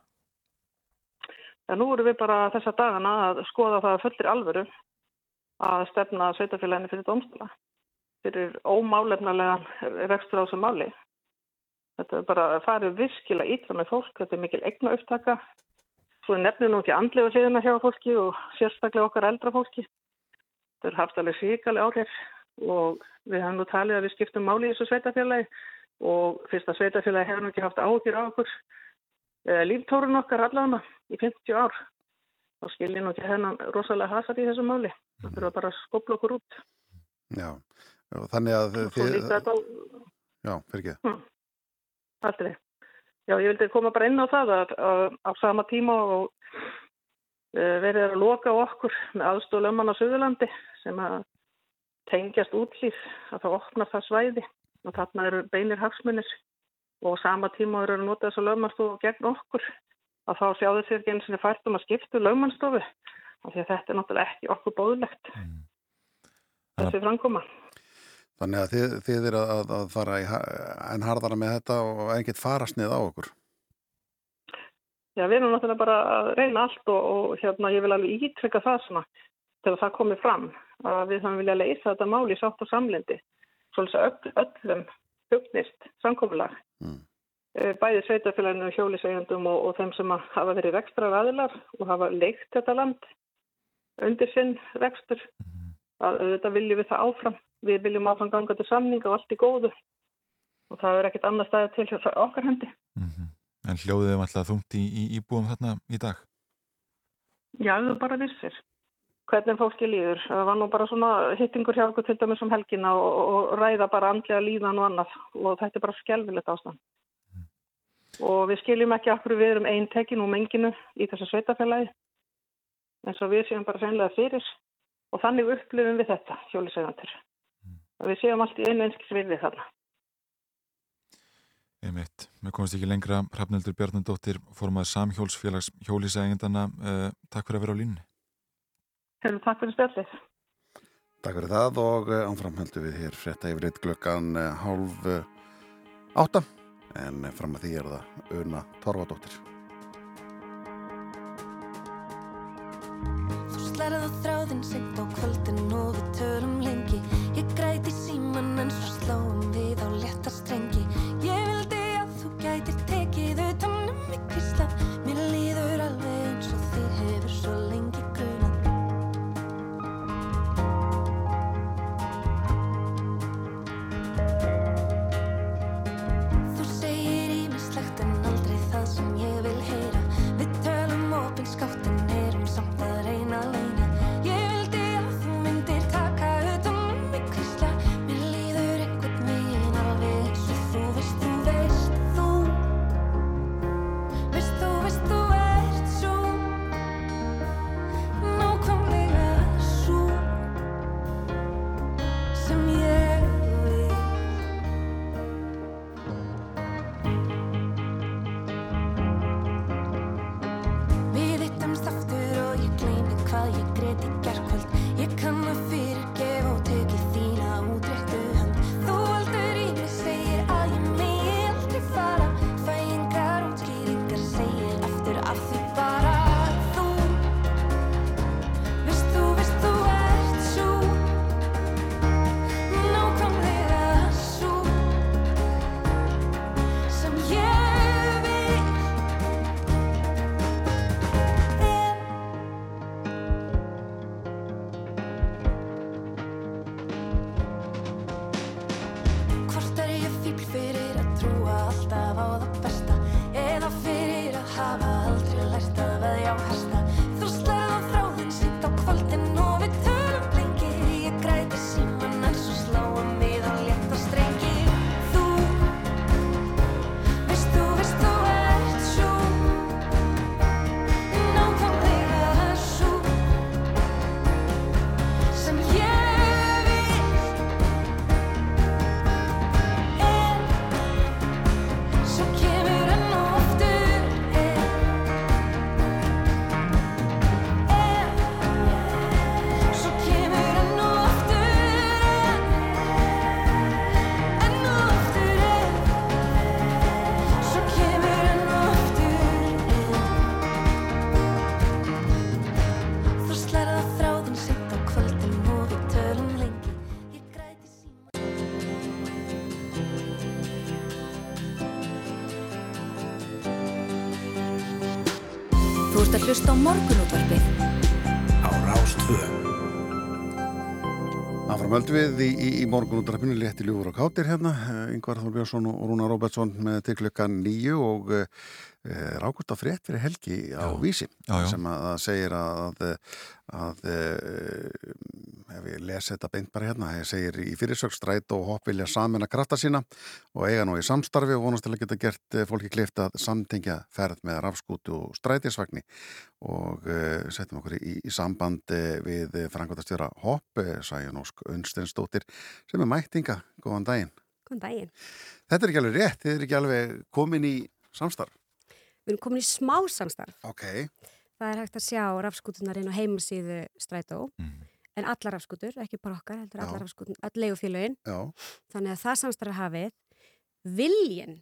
Speaker 7: Já, nú erum við bara þessa dagana að skoða það fullir alvöru að stefna sveitafélaginu fyrir domstala fyrir ómálefnalega rekstur á þessu máli. Þetta er bara að fara virkilega ítra með fólk, þetta er mikil egna upptaka. Svo er nefnum nú ekki andlega síðan hjá fólki og sérstaklega okkar eldra fólki. Þetta er haft alveg síkali áhrif og við hafum nú talið að við skiptum máli í þessu sveitafélagi og fyrsta sveitafélagi hefur ekki haft áhugir á okkur líftórun okkar allavega í 50 ár. Og skiljið nú ekki hennan rosalega hasat í þessu máli. Það fyrir að bara skopla okkur út.
Speaker 4: Já, þannig að þið
Speaker 7: þetta...
Speaker 4: Já, fyrir ekki.
Speaker 7: Hm. Aldrei. Já, ég vildi koma bara inn á það að, á sama tíma og eh, verið að loka okkur með aðstoflöfman á Suðurlandi sem að tengjast útlýf að það opnar það svæði og þarna eru beinir hagsmunir og sama tíma eru að nota þess að lögmannstofu gegn okkur að þá sjáðu sér ekki eins og fært um að skiptu lögmannstofu af því að þetta er náttúrulega ekki okkur bóðlegt mm. þessi framkoma.
Speaker 4: Þannig að þið, þið er að, að fara í, en harðara með þetta og ekkert farasnið á okkur?
Speaker 7: Já, við erum náttúrulega bara að reyna allt og, og hérna ég vil alveg ítrykka það svona til að það komi fram að við þannig vilja leysa þetta máli sátt og samlendi svolítið öll, öllum hugnist samkofulag mm. Eh, bæði sveitafélaginu, hjólisegjandum og, og þeim sem hafa verið rekstra aðilar og hafa leikt þetta land undir sinn rekstur mhm. að þetta viljum við það áfram við viljum áfram ganga til samninga og allt í góðu og það er ekkert annað stæði til okkar hendi. Mm -hmm.
Speaker 3: En hljóðið var alltaf þungt í, í íbúum þarna í dag?
Speaker 7: Já, það bara vissir. Hvernig fólki líður. Það var nú bara svona hittingur hjá okkur til dæmis um helgina og, og ræða bara andlega líðan og annað og þetta er bara skjálfilegt ástand. Mm. Og við skiljum ekki okkur við erum einn tekin og menginu í þessu sveitafélagi eins og við séum bara senlega fyrir og þannig upplifum við þetta hjólisegandur og við séum allt í einu einskis virði þarna.
Speaker 3: Einmitt. Mér komist ekki lengra Hrafnildur Bjarnandóttir, formað Samhjólsfélags hjólisægindana. Uh, takk fyrir að vera á línni.
Speaker 7: Hefur takk fyrir spjallið.
Speaker 4: Takk fyrir það og eh, ánframhældu við hér frétta yfir eitt glöggan eh, hálf uh, átta en fram að því er það Una Torfadóttir.
Speaker 8: Þú slarað á þráðin sent á kvöldin
Speaker 2: morgunútvarpið
Speaker 9: á Rástvöð
Speaker 4: Áfram öll við í, í, í morgunúttarpinu létti ljúfur og kátir hérna Yngvar Þórbjörnsson og Rúna Róbertsson með til klukkan nýju og e, rákust á frétt fyrir helgi á já. vísi já, já. sem að, segir að, að e, ef ég lesa þetta beint bara hérna. Ég segir í fyrirsöks stræt og hopp vilja samin að krafta sína og eiga nú í samstarfi og vonast til að geta gert eh, fólki klift að samtengja ferð með rafskútu og strætisvagni og uh, setjum okkur í, í samband við frangvöldastjóra hopp, Sæjan Ósk Unstensdóttir sem er mættinga. Góðan daginn.
Speaker 10: Góðan daginn.
Speaker 4: Þetta er ekki alveg rétt, þið er ekki alveg komin í samstarf.
Speaker 10: Við erum komin í smá samstarf.
Speaker 4: Ok.
Speaker 10: Það er hægt að sjá rafskútunar inn á heimasíðu strætó. Mm en allar afskutur, ekki bara okkar, heldur allar afskutur, all leigufélagin. Þannig að það samstarfi hafið viljin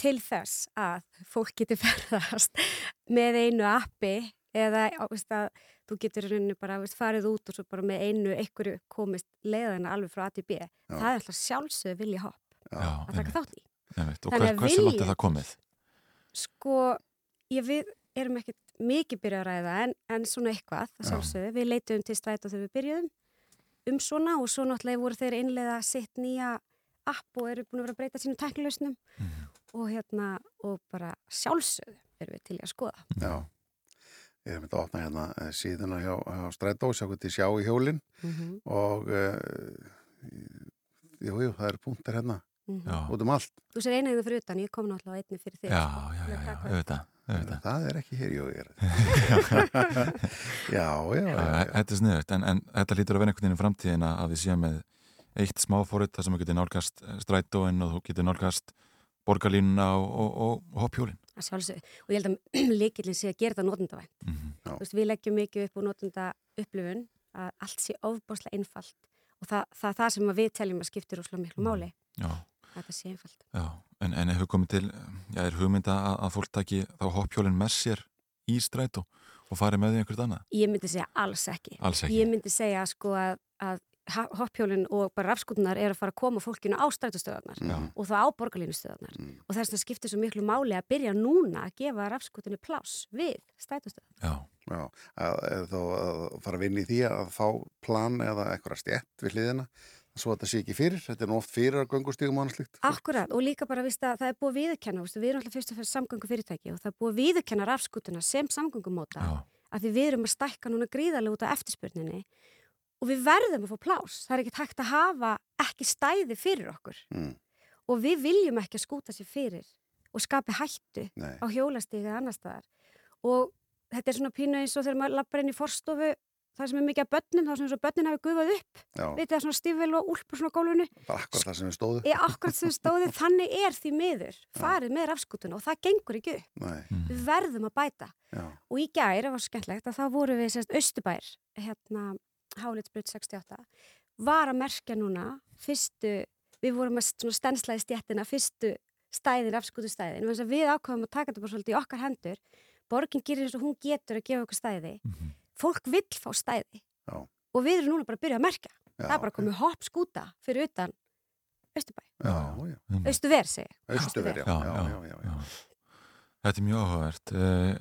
Speaker 10: til þess að fólk getur ferðast með einu appi eða veist, að þú getur bara veist, farið út og svo bara með einu einhverju komist leiðina alveg frá A til B. Já. Það er alltaf sjálfsögðu vilja hopp Já, að taka þátt í.
Speaker 3: Og hver, hversu langt er það komið?
Speaker 10: Sko, ég við erum ekkert mikið byrjað að ræða en, en svona eitthvað, það sjálfsögðu. Við leitum til strætu þegar við byrjuðum um svona og svo náttúrulega voru þeir innlega sitt nýja app og eru búin að vera að breyta sínum tæknilausnum mm. Og hérna og bara sjálfsögðu erum við til að skoða.
Speaker 4: Já, ég hef myndið að opna hérna eh, síðuna hjá, hjá strætu og sjá hvað þið sjá í hjólinn mm -hmm. og uh, jú, jú, það eru punktar hérna mm -hmm. út um allt.
Speaker 10: Þú sér eina eða fyrir utan, ég kom náttúrulega einni fyrir þig.
Speaker 3: Já, já, já, já, auðvitað.
Speaker 4: Það er ekki hér, jú, ég er Já, já, já
Speaker 3: Þetta er sniðut, en, en þetta lítur að vera einhvern veginn í framtíðin að við séum með eitt smáfórit þar sem við getum nálgast strætóin og þú getur nálgast borgarlínuna og, og, og hoppjólin
Speaker 10: Það sjálfsög, og ég held að líkilin sé að gera þetta nótundavænt mm -hmm. veist, Við leggjum mikið upp á nótunda upplifun að allt sé ofbáslega einfalt og það, það, það sem við teljum að skiptir úrslega miklu máli Já Þetta sé einfalt.
Speaker 3: Já, en, en hefur komið til, já, er hugmynda að, að fólk taki þá hoppjólinn með sér í strætu og fari með því einhvert annað?
Speaker 10: Ég myndi segja alls ekki.
Speaker 3: Alls ekki?
Speaker 10: Ég myndi segja sko að, að hoppjólinn og bara rafskutunar er að fara að koma fólkinu á strætustöðarnar mm. og þá á borgarlínustöðarnar mm. og þess að skiptir svo miklu máli að byrja núna að gefa rafskutunni pláss við strætustöðarnar.
Speaker 4: Já. Já, að, þá að fara að vinna í því að fá plan eða eitthvað stjætt við hliðina svo að þetta sé ekki fyrir, þetta er nú oft fyrir að göngustígum og annað slikt.
Speaker 10: Akkurat og líka bara víst að það er búið viðurkenna, við erum alltaf fyrst og fyrst samgöngu fyrirtæki og það er búið viðurkenna rafskutuna sem samgöngumóta að við erum að stækka núna gríðarlega út af eftirspurninni og við verðum að fá plás, það er ekkert hægt að hafa ekki stæði fyrir okkur. Mm. og við viljum ekki að skúta sér fyrir og skapi hættu Nei. á hjólastíði eða annar staðar. Og þetta er svona pínu eins og þegar maður lappar inn í forstofu það sem er mikið af börnum, þá sem eins og börnin hafi gufað upp. Vitið það svona stífvel og úlp og svona gólunni
Speaker 4: Akkurat það sem við stóðu.
Speaker 10: Já, akkurat sem við stóðu, þannig er því miður farið með rafskutuna og það gengur ekki upp.
Speaker 4: Nei.
Speaker 10: Við verðum að bæta. Já. og í gæri, það var skemmtlegt að þá voru við sérst Östubær, hérna Hálitsbrut 68 var að merkja núna fyrstu, við vorum að stenslæði stjættina fyrstu stæðin, rafskutustæðin við ákvæmum að taka þetta bara svolítið í okkar hendur. Borgin gerir eins og hún getur að gefa okkur stæði. Mm -hmm fólk vill fá stæði. Já. og við erum núna bara að byrja að merka já, það er bara komið hopp skúta fyrir utan Östubæ Östuver segi
Speaker 4: Östuver, já, já
Speaker 3: Þetta er mjög áhugavert eh,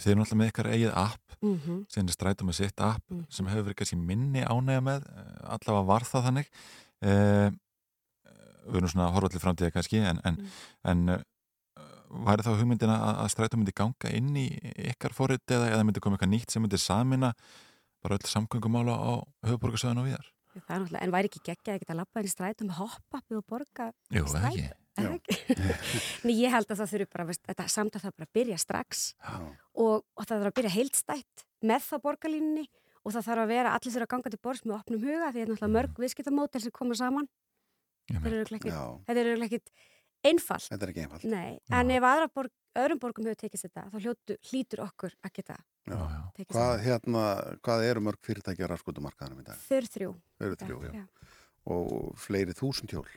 Speaker 3: Þið erum alltaf með ykkar eigið app mm -hmm. sem er strætum með sitt app mm -hmm. sem hefur verið kannski minni ánægja með eh, allavega var það þannig eh, við erum svona horfallir framtíða kannski en, en, mm. en væri þá hugmyndina að, að strætum myndi ganga inn í ykkar fórit eða, eða myndi koma eitthvað nýtt sem myndi samina bara öll samgöngumála á höfuborgarsöðun og viðar?
Speaker 10: Það er náttúrulega, en væri ekki geggja að geta lappa inn í strætum með hoppa-appi og borga
Speaker 3: strætum?
Speaker 10: Jú, Nei, ég held að það þurfi bara, veist, þetta samtað það bara að byrja strax og, og það þarf að byrja heilstætt með það borgarlínni og það þarf að vera allir þurfa að ganga til borðs með opnum huga því að náttúrulega mörg mm. viðskiptamótel sem koma saman Þetta eru ekkit einfalt.
Speaker 4: Þetta er ekki einfalt.
Speaker 10: Nei, en ef borg, öðrum borgum hefur tekist þetta, þá hljótu, hlýtur okkur að geta
Speaker 4: já, já. hvað, þetta. Hérna, hvað eru mörg fyrirtækjar af skutumarkaðanum í dag?
Speaker 10: Þau eru þrjú.
Speaker 4: Þau eru þrjú, já. Og fleiri þúsund hjól?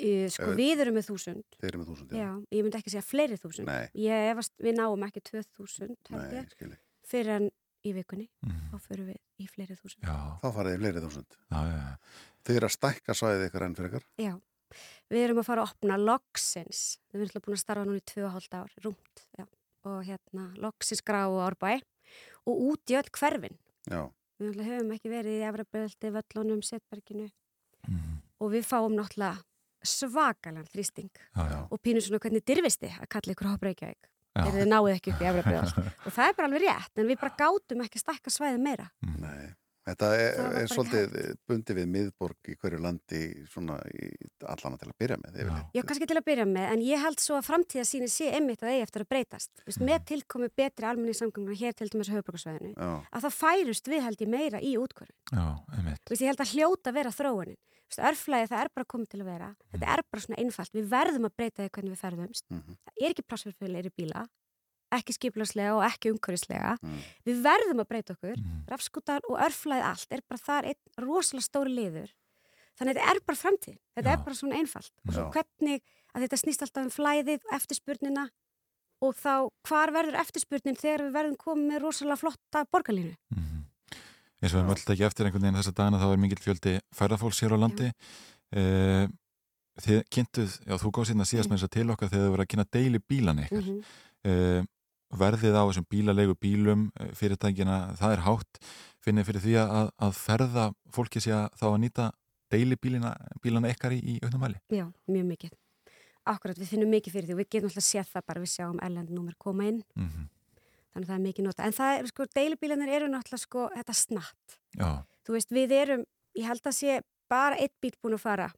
Speaker 10: Sko, Ef, við erum með þúsund.
Speaker 4: Þeir eru með þúsund,
Speaker 10: já. Já, ég myndi ekki segja fleiri þúsund.
Speaker 4: Nei.
Speaker 10: Ég efast, við náum ekki tvö þúsund,
Speaker 4: held ég. Nei, skilji.
Speaker 10: Fyrir en í vikunni, mm. þá fyrir við í fleiri þúsund.
Speaker 4: Já. Þá farið í fleiri þúsund. Já, já, já. Eru að stækka svæðið ykkur enn fyrir ykkar?
Speaker 10: Já. Við erum að fara að opna loksins, við erum búin að starfa núna í 2,5 ár, rúmt, já, og hérna loksins grá og árbæ og út í öll hverfin.
Speaker 4: Já.
Speaker 10: Við höfum ekki verið í Efraböldi, Völlunum, Setberginu mm. og við fáum náttúrulega svakalega þrýsting og pínum svona hvernig dyrfisti að kalla ykkur hópreikjaug þegar þið náðu ekki upp í Efraböldi og það er bara alveg rétt en við bara gátum ekki að stakka svæði meira.
Speaker 4: Nei. Þetta er, er
Speaker 10: bara
Speaker 4: svolítið bundi við miðborg í hverju landi svona í allana til að byrja með.
Speaker 3: Já.
Speaker 10: Já, kannski til að byrja með, en ég held svo að framtíðasíni sé einmitt að eigi eftir að breytast. Vist, með tilkomi betri almenni samganguna hér til dæmis höfbrukarsvæðinu,
Speaker 4: Já,
Speaker 10: að það færust við held ég meira í útkvörun.
Speaker 3: Já,
Speaker 10: ég held að hljóta vera þróunin. Örflæði það er bara komið til að vera. Þetta er bara svona einfalt. Við verðum að breyta því hvernig við ferðumst.
Speaker 4: Mhm.
Speaker 10: Það er ekki pláss fyrir fleiri bíla, ekki skiplarslega og ekki umhverfislega.
Speaker 4: Mm.
Speaker 10: Við verðum að breyta okkur.
Speaker 3: Mhm.
Speaker 10: Rafskútar og örflæði allt er bara þar einn rosalega stóri liður. Þannig að þetta er bara framtíð. Þetta
Speaker 3: Já.
Speaker 10: er bara svona einfalt. Og svo hvernig að þetta snýst alltaf um flæðið og eftirspurnina og þá hvar verður eftirspurnin þegar við verðum komið með rosalega flotta borgarlínu.
Speaker 3: Eins og við höfum öll ekki eftir einhvern veginn þessa dagina þá er mikill fjöldi færðarfólks hér á landi. Uh, þið kynntuð, já þú góð sérna síðast með þess að til okkar þegar þið voru að kynna deili bílan ykkar.
Speaker 10: Mm
Speaker 3: uh, verðið á þessum bílalegu bílum uh, fyrirtækina, það er hátt. Finnið fyrir því að, að ferða fólki sé að þá að nýta deili bílina, bílana ykkar í, í auknum mæli?
Speaker 10: Já, mjög mikið. Akkurat, við finnum mikið fyrir því og við getum alltaf séð það bara við sjáum erlendnúmer koma inn,
Speaker 3: mm
Speaker 10: þannig að það er mikið nota. En það er, sko, deilibílanir eru náttúrulega, sko, þetta snatt.
Speaker 3: Já,
Speaker 10: Þú veist, við erum, ég held að sé bara eitt bíl búin að fara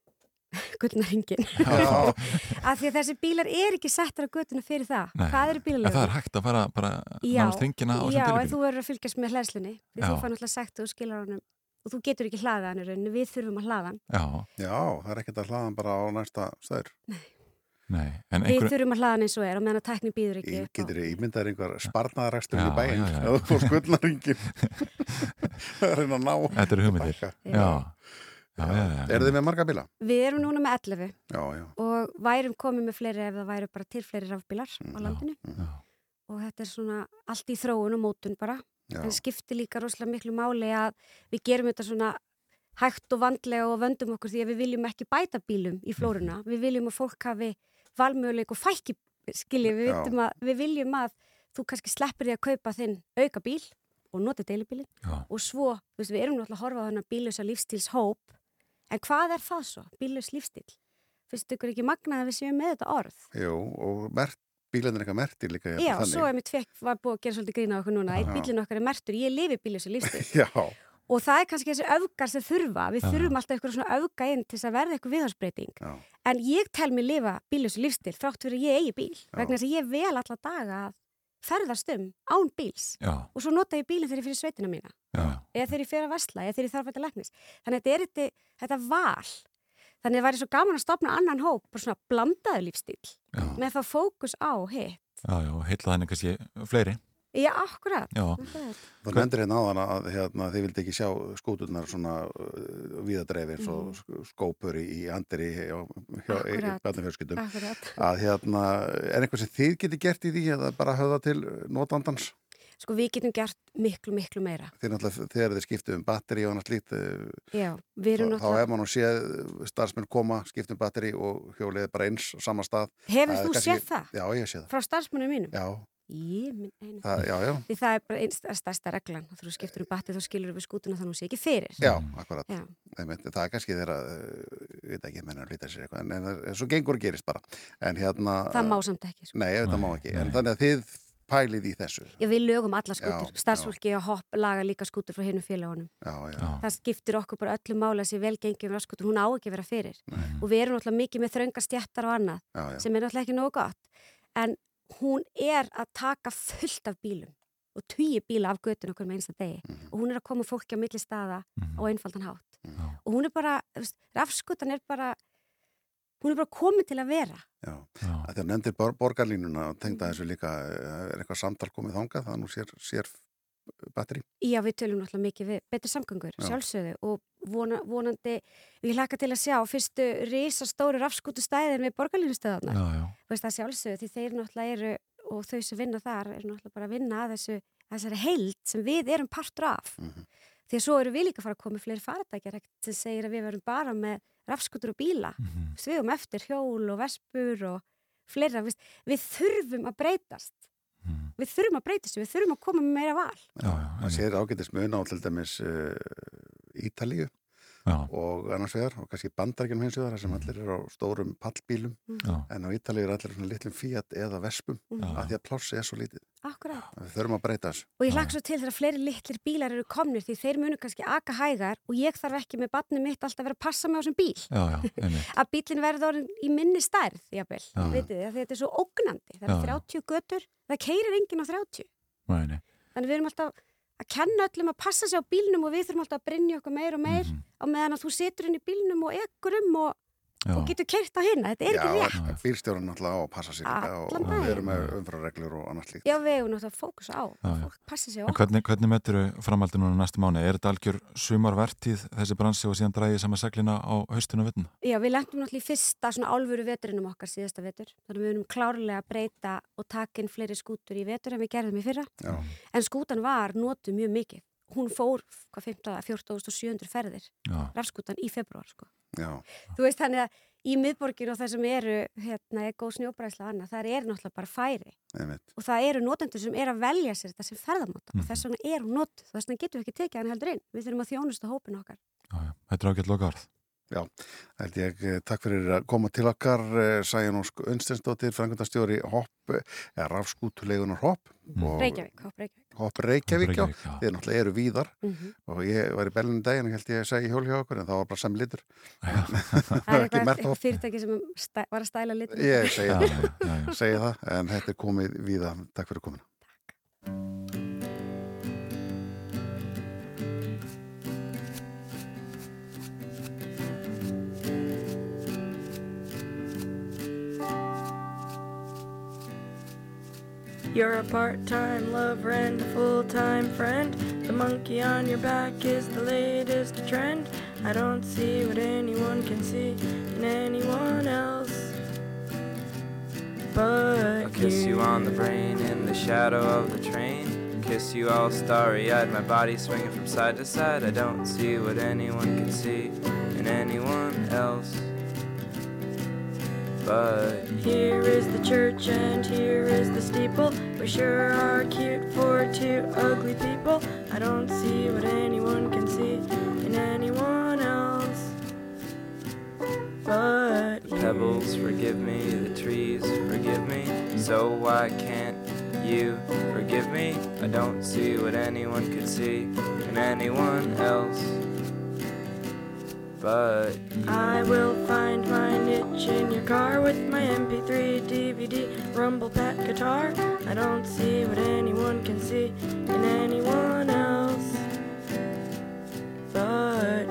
Speaker 10: gullnaringin.
Speaker 4: Já.
Speaker 10: Af því að þessi bílar er ekki settar á guttuna fyrir það.
Speaker 3: Nei.
Speaker 10: Hvað eru
Speaker 3: en
Speaker 10: bílalögur?
Speaker 3: það er hægt að fara bara
Speaker 10: Já,
Speaker 3: náðast þingina á
Speaker 10: Já,
Speaker 3: þessum
Speaker 10: en
Speaker 3: deili
Speaker 10: þú verður að fylgjast með hlæðslunni. Því
Speaker 3: Já.
Speaker 10: þú fær náttúrulega sagt og skilar honum og þú getur ekki hlaðað hann í rauninu, við þurfum að hlaða hann.
Speaker 3: Já,
Speaker 4: Já, það er ekkert að hlaðan bara á næsta staður.
Speaker 3: nei, en
Speaker 10: Við
Speaker 3: einhver
Speaker 10: þurfum að hlaða hann eins og er og meðan að tækni býður ekki.
Speaker 4: Ég getur ímyndað einhver sparnaðarækstur í bæinn eða þú fór skuldnaringin að reyna að ná
Speaker 3: Þetta eru hugmyndir.
Speaker 4: Bakka.
Speaker 3: Já, já, já, já.
Speaker 4: Er þið með marga bíla?
Speaker 10: Við erum núna með 11
Speaker 4: Já, já,
Speaker 10: og værum komið með fleiri ef það væru bara til fleiri rafbílar á landinu.
Speaker 3: Já.
Speaker 10: og þetta er svona allt í þróun og mótun bara.
Speaker 4: Já.
Speaker 10: en skiptir líka rosalega miklu máli að við gerum þetta svona hægt og vandlega og vöndum okkur því að við viljum ekki bæta bílum í flóruna. Við viljum að fólk hafi valmöguleik og fækki skilji, við, að, við viljum að þú kannski sleppir því að kaupa þinn auka bíl og nota deilibílin og svo, þú veist, við erum náttúrulega að horfa á þennan bílösa lífstíls hóp en hvað er það svo, bílös lífstíl finnst ykkur ekki magnað að við séum með þetta orð?
Speaker 4: Jú, og mert, bílarnir eitthvað mertir líka
Speaker 10: Já,
Speaker 4: þannig.
Speaker 10: svo er mitt fekk, var búið að gera svolítið grína okkur núna, bílinn okkar er mertur, ég lifi bílösa lífstíl.
Speaker 4: Já,
Speaker 10: og það er kannski þessi öfgar sem þurfa. Við þurfum alltaf eitthvað svona öfga inn til þess að verða eitthvað viðhalsbreyting
Speaker 4: já,
Speaker 10: en ég tel mig lifa bílösu lífstíl þrátt fyrir að ég eigi bíl. Vegna þess að ég vel alla daga að ferðast um án bíls.
Speaker 3: Já,
Speaker 10: og svo nota ég bílinn þegar ég fyrir sveitina mína.
Speaker 3: Já,
Speaker 10: eða þegar ég fyrir að vesla, eða þegar ég þarf að læknis. Þannig að þetta er þetta, þetta val. Þannig að það væri svo gaman að stopna annan hóp bara svona blandaðu lífstíl
Speaker 3: já,
Speaker 10: með það fókus á hitt.
Speaker 3: Já, já, heilla þannig kannski fleiri
Speaker 10: Já, akkurat.
Speaker 3: Já,
Speaker 10: Það
Speaker 4: nefndir hérna áðan að hérna, þið vildi ekki sjá skúturnar svona uh, viðadreifi eins og mm. skópur í, í andri hjá, hjá
Speaker 10: Akkurat.
Speaker 4: að hérna, er eitthvað sem þið geti gert í því eða bara höfða til notandans?
Speaker 10: Sko við getum gert miklu, miklu meira.
Speaker 4: Þið náttúrulega, þegar þið skiptu um batteri og annars slíkt eh,
Speaker 10: Já, við erum
Speaker 4: þá, þá
Speaker 10: náttúrulega
Speaker 4: er mann að séð starfsmenn koma, skiptum batteri og hjólið er bara eins á sama stað.
Speaker 10: Hefur þú
Speaker 4: kannski-
Speaker 10: séð það?
Speaker 4: Já, ég sé það.
Speaker 10: Frá starfsmunum mínum?
Speaker 4: Já,
Speaker 10: Ég minn einu
Speaker 4: það, já, já,
Speaker 10: Því það er bara einst stærsta reglan. Þú skiptur um batti þá skilur við skútuna þannig að hún sé ekki fyrir.
Speaker 4: Já, akkurat.
Speaker 10: Já.
Speaker 4: Einmitt, það er kannski þeirra uh, ég veit ekki, menna að hlýta sér eitthvað en, en, en svo gengur og gerist bara. En hérna,
Speaker 10: Það má samt ekki sko.
Speaker 4: nei, þetta má ekki. En
Speaker 3: nei.
Speaker 4: þannig að þið pælið í þessu.
Speaker 10: Já, við lögum alla skútur. Starfsfólki að hopp laga líka skútur frá hinu félagunum
Speaker 4: já, já,
Speaker 3: já,
Speaker 10: Það skiptir okkur bara öllu máli að sé vel gengið um skútur Hún á ekki að vera fyrir.
Speaker 4: Nei.
Speaker 10: Og við erum náttúrulega mikið með þrönga stjættar og annað
Speaker 4: já, já.
Speaker 10: sem er náttúrulega ekki nógu gott. En hún er að taka fullt af bílum og tugi bíla af götun okkur með einsta degi
Speaker 4: Mhm.
Speaker 10: og hún er að koma fólki á milli staða
Speaker 3: Mhm.
Speaker 10: á einfaldan hátt
Speaker 4: Já.
Speaker 10: og hún er bara, rafskutan er bara hún er bara komin til að vera
Speaker 4: já.
Speaker 3: já,
Speaker 4: Þegar nefndir bor borgarlínuna og tengda þessu líka eh, er eitthvað samtal komið þangað það nú sér, sér batteri
Speaker 10: Já, við tölum náttúrulega mikið við betri samgöngur,
Speaker 4: Já.
Speaker 10: sjálfsögðu og vona, vonandi, við hlaka til að sjá fyrstu risastóru rafskutu stæðin við Þú veist það sjálfsögðu því þeir náttúrulega eru og þau sem vinna þar eru náttúrulega bara að vinna að þessu, þessari heild sem við erum partur af
Speaker 4: Mhm.
Speaker 10: því að svo eru við líka að fara að koma með fleiri faratækjar sem segir að við verum bara með rafskutur og bíla
Speaker 3: mhm,
Speaker 10: við um eftir hjól og vespur og fleira, við, við þurfum að breytast. Við þurfum að breytast, við þurfum að koma með meira val.
Speaker 3: Já, já,
Speaker 4: það sér ágættis mun á til dæmis uh, Ítalíu
Speaker 3: já,
Speaker 4: og annars vegar og kannski bandarækjum hins vegar sem allir eru á stórum pallbílum
Speaker 3: já,
Speaker 4: en á Ítalíu er allir svona litlum Fiat eða Vespum.
Speaker 3: Já.
Speaker 4: af því að plássi er svo lítið
Speaker 10: Akkurát.
Speaker 4: Við þurfum að breyta þessu.
Speaker 10: Og ég hlakka svo til þegar fleiri litlir bílar eru komnir því þeir munu kannski aka hægar og ég þarf ekki með barnið mitt alltaf að vera að passa mig á þessum bíl.
Speaker 3: Já, já, einmitt.
Speaker 10: að bílinn verður orðin í minni stærð, jafnvel,
Speaker 3: Já.
Speaker 10: vitið þið, að þetta er svo ógnandi. Það er 30 götur, það keirir enginn á 30.
Speaker 3: Nei, nei.
Speaker 10: Þannig við erum alltaf að kenna öllum að passa sig á bílnum og við þurfum alltaf að brinja okkur meir og meir
Speaker 3: Mhm.
Speaker 10: á meðan að þú situr inn í bílnum og ekkur um og,
Speaker 3: Já.
Speaker 10: og getur kert á hinna. Þetta er ekki rétt.
Speaker 4: Já, bílstjórun náttúrulega á að passa sér og, við erum með umfrareglur og annars líkt.
Speaker 10: Já, við hefum náttúrulega að fókusa á.
Speaker 3: Já, já.
Speaker 10: Fólk passi sig á
Speaker 3: hvernig, hvernig metur framhaldi núna næstu mánu? Er þetta algjör sumarvertíð þessi bransi og síðan drægið sama seglina á haustinu vitna?
Speaker 10: Já, við lendum náttúrulega í fyrsta svona álfuru veturinum okkar síðasta vetur. Þannig að við erum klárlega að breyta og taka inn fleiri skútur í vetur en við gerðum í fyrra.
Speaker 4: Já.
Speaker 10: En skútan var notuð mjög mikið. Hún fór, hvað, 15, 14.700 ferðir,
Speaker 3: Já.
Speaker 10: rafskútan í februar, sko. Þú veist þannig að í miðborgir og það sem eru, hérna, er góð snjóbræsla og annað, það er náttúrulega bara færi.
Speaker 4: Einmitt.
Speaker 10: Og það eru notendur sem er að velja sér þetta sem ferðamáta
Speaker 3: Mhm.
Speaker 10: og þess vegna er hún notuð. Þess vegna getum við ekki tekið hann heldur inn. Við þurfum að þjónusta hópin okkar.
Speaker 3: Já, já. Þetta er ágætt loka orð.
Speaker 4: Já, held ég, eh, takk fyrir að koma til okkar, eh, Sæjan Ósk Unstensdóttir, frangundastjóri Hopp, eða Rafskútulegunar Hopp. og
Speaker 10: Reykjavík, hóp Reykjavík.
Speaker 4: Hopp Reykjavík, já.
Speaker 3: Reykjavík, já.
Speaker 4: Þið náttúrulega eru víðar
Speaker 10: Mhm.
Speaker 4: og ég var í Bellinu daginn og held ég að segja hjól hjá okkur en það var bara sem litur.
Speaker 10: Það er
Speaker 4: ekki
Speaker 10: eitthvað,
Speaker 4: Hopp.
Speaker 10: fyrirtæki sem stæ, var að stæla litum.
Speaker 4: Ég segi það,
Speaker 3: já, já, já.
Speaker 4: segi það, en þetta er komið víða. Takk fyrir komina.
Speaker 11: You're a part-time lover and a full-time friend. The monkey on your back is the latest trend. I don't see what anyone can see in anyone else. But
Speaker 12: I'll kiss you on the brain in the shadow of the train. Kiss you all starry eyed, my body swinging from side to side. I don't see what anyone can see in anyone else. But
Speaker 11: Here is the church and here is the steeple. We sure are cute for two ugly people. I don't see what anyone can see in anyone else. But
Speaker 12: the pebbles forgive me, the trees forgive me. So why can't you forgive me? I don't see what anyone could see in anyone else. But
Speaker 11: I will find my niche in your car with my MP3, DVD, rumble pack guitar. I don't see what anyone can see in anyone else. But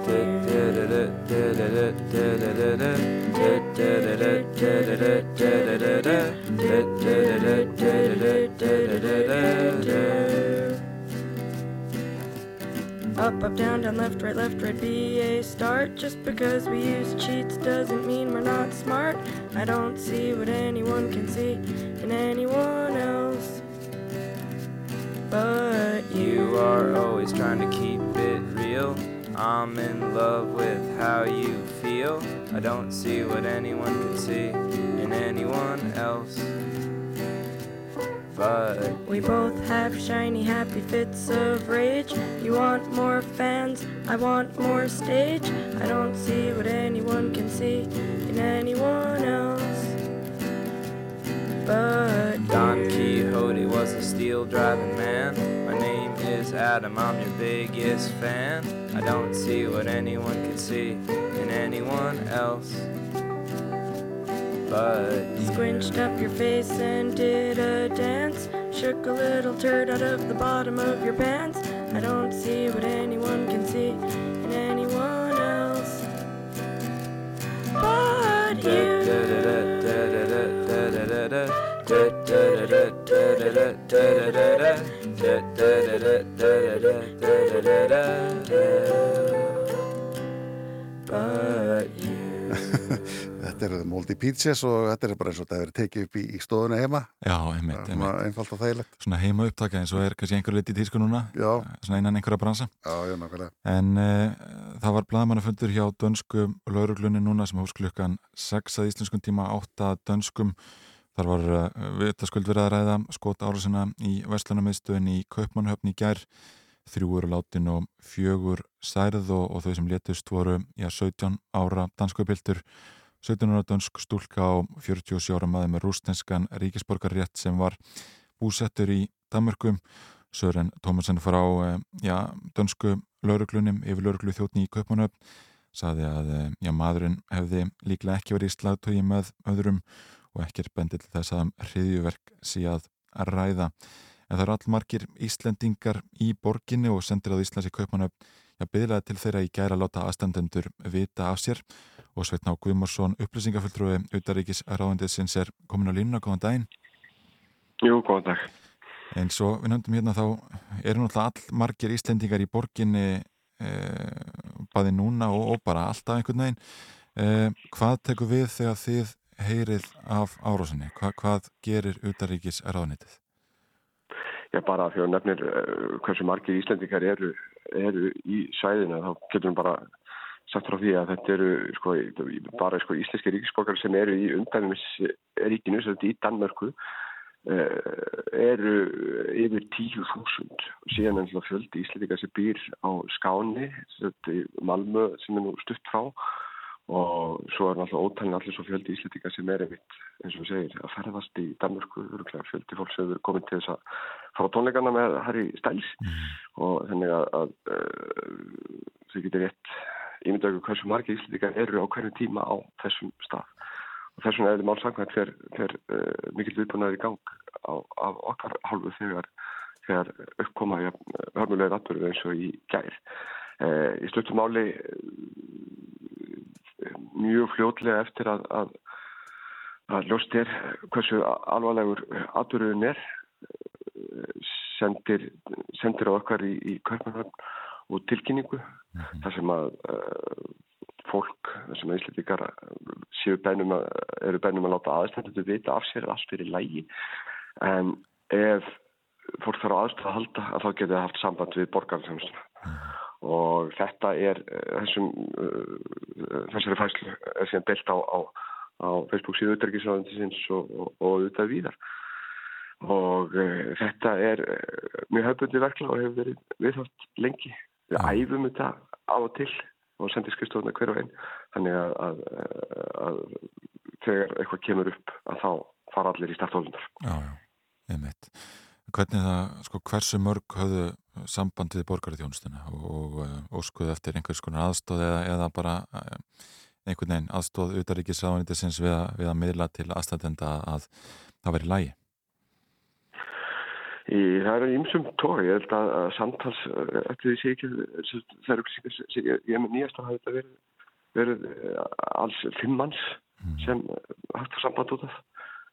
Speaker 11: Up, up, down, down, left, right, left, right, be a start. Just because we use cheats doesn't mean we're not smart. I don't see what anyone can see in anyone else. But
Speaker 12: You are always trying to keep it real. I'm in love with how you feel. I don't see what anyone can see in anyone else.
Speaker 11: We both have shiny, happy fits of rage. You want more fans, I want more stage. I don't see what anyone can see in anyone else. But
Speaker 12: Don Quixote was a steel driving man. My name is Adam, I'm your biggest fan. I don't see what anyone can see in anyone else. But
Speaker 11: Squinched up your face and did a dance. Shook a little turd out of the bottom of your pants. I don't see what anyone can see in anyone else. But you. But you.
Speaker 4: Þetta eru Moldy Pizzas og þetta er bara eins og þetta er tekið upp í, í stóðuna heima.
Speaker 3: Já, einmitt,
Speaker 4: er
Speaker 3: einmitt.
Speaker 4: svona einfalt og þægilegt.
Speaker 3: Svona heima upptaka eins og er kannski einhver lit í tísku núna.
Speaker 4: Já.
Speaker 3: Svona innan einhverja bransa.
Speaker 4: Já.
Speaker 3: En uh, það var bladamannafundur hjá dönsku lauruglunni núna sem hófst klukkan 6 að íslenskum tíma 8 að dönskum. Þar var uh, vitaskuld verið að ræða skot árásina í Vestlunarmiðstöðin í Kaupmannhöfn í gær. Þrjú eru látin og fjögur særð og, og þau sem letust voru já, 17 ára danskupiltur, 17 ára dönsk stúlka og 47 ára maður með rústenskan ríkisborgarrétt sem var búsettur í Danmörku. Sören Tómasen frá já, dönsku lauruglunum yfir lauruglu þjóttni í Kaupanöfn saði að já, maðurinn hefði líklega ekki verið í slagtögi með öðrum og ekki er bendil þess að hriðjuverk sé að ræða. En það eru allmargir Íslendingar í borginni og sendir að Íslands í Kaupanöfn Já, byggðilega til þeirra í gæra láta aðstandendur vita af sér. og Sveitná Guðmarsson, upplýsingafulltrúi Utaríkis ráðandisins er komin á línuna, góðan daginn.
Speaker 13: Jú, góðan dag.
Speaker 3: En svo við nefndum hérna þá, eru náttúrulega all margir Íslendingar í borginni e, bæði núna og, og bara alltaf einhvern veginn. E, hvað tekur við þegar þið heyrið af árásinni? Hva, hvað gerir Utaríkis ráðanditið?
Speaker 13: Já, bara því að nefnir uh, hversu margir Íslendingar eru, eru í sæðina, þá getur við bara sagt frá því að þetta eru sko, bara sko, íslenski ríkisborgar sem eru í undanins ríkinu, sem þetta í Danmörku, uh, eru yfir 10.000 og síðan ennþá fjöldi Íslendingar sem býr á Skáni, Malmö sem er nú stutt frá. Og svo er náttúrulega ótalinn allir svo fjöldi íslitinga sem er einmitt, eins og segir, að ferðast í Danmörku, fjöldi fólk sem er komin til þess að fara tónleikana með Harry Styles. Mm. og þannig að, að uh, þau getur rétt ímyndaðu hversu margi íslitingar eru á hverju tíma á þessum stað og þessum er þetta málsangvægt fyrir, uh, mikil viðbúnaður í gang á, af okkar hálfu þegar, þegar uppkoma í hörmulegir atbyrðu eins og í gær. Uh, í sluttum máli mjög fljótlega eftir að, að, að ljóst er hversu alvarlegur aðuröðun er sendir, sendir á okkar í, í Kaupmannhörn og tilkynningu mm -hmm. þar sem að uh, fólk, sem að Íslandikar eru bænum að láta aðstændu vita af sér allt fyrir lægi en ef fólk þarf á aðstöða að halda að þá getur það haft samband við borgarþjónustuna. Mm og þetta er eh, þessum uh, þessari fæslu er síðan belt á, á, á Facebook síðu auðverkisraðandisins og, og, og auðvitað víðar. Og uh, þetta er mjög höfbundi verkla og hefur verið viðhótt lengi við æfum þetta á og til og sendir skrifstofna hver og einn þannig að, að, að þegar eitthvað kemur upp að þá fara allir í starthólundar
Speaker 3: Já, já, einmitt. Hvernig það, sko, hversu mörg höfðu samband við borgarþjónustuna og óskuðu eftir einhvers konar aðstóð eða, eða bara eh, einhvern veginn aðstóð utaríkisáðanitisins við, við að miðla til aðstæðenda að það veri lægi?
Speaker 13: Í, það er ímsum tóri, ég held að, að samtals, eh, eftir því sé ekki, það er upplýsingar, ég er með nýjast að hafa þetta verið, verið eh, alls fimm manns mm. sem haft samband út af það.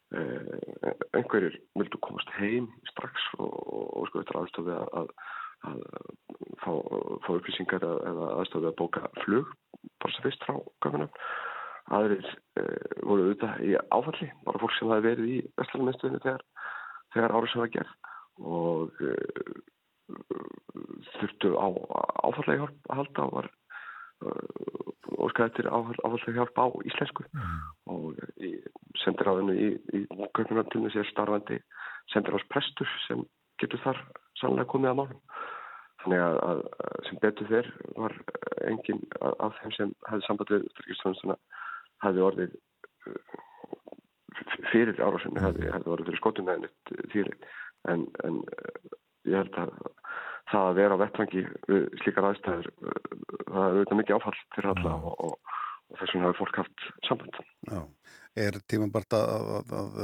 Speaker 13: Uh, einhverjir vildu komast heim strax og, og sko þetta er aðstofið að, að, að fá, fá upplýsingar eða aðstofið að bóka flug bara sem fyrst frá gömunum aðrir uh, voru auðvitað í áfalli bara fólk sem hafi verið í vestlæðarmyndstöðinu þegar, þegar árið sem það gerð og uh, þurftu á áfallega hjálp að halda og var óskæði til áfallega hjálp á íslensku. Mm. og sendir á þennu í, í köknunartunni sér starfandi sendir ás prestur sem getur þar sannlega komið að málum. Þannig að, að sem betur þér var enginn af þeim sem hefði samband við styrkistjónustuna hefði orðið fyrir árásunni hefði, hefði orðið fyrir neitt þýrið en, en ég held að það að vera á vettvangi slíkar aðstæður það er auðvitað mikið áfall fyrir alla og, og, og þess vegna hefur fólk haft samband.
Speaker 4: Já, er tíma bara að, að, að,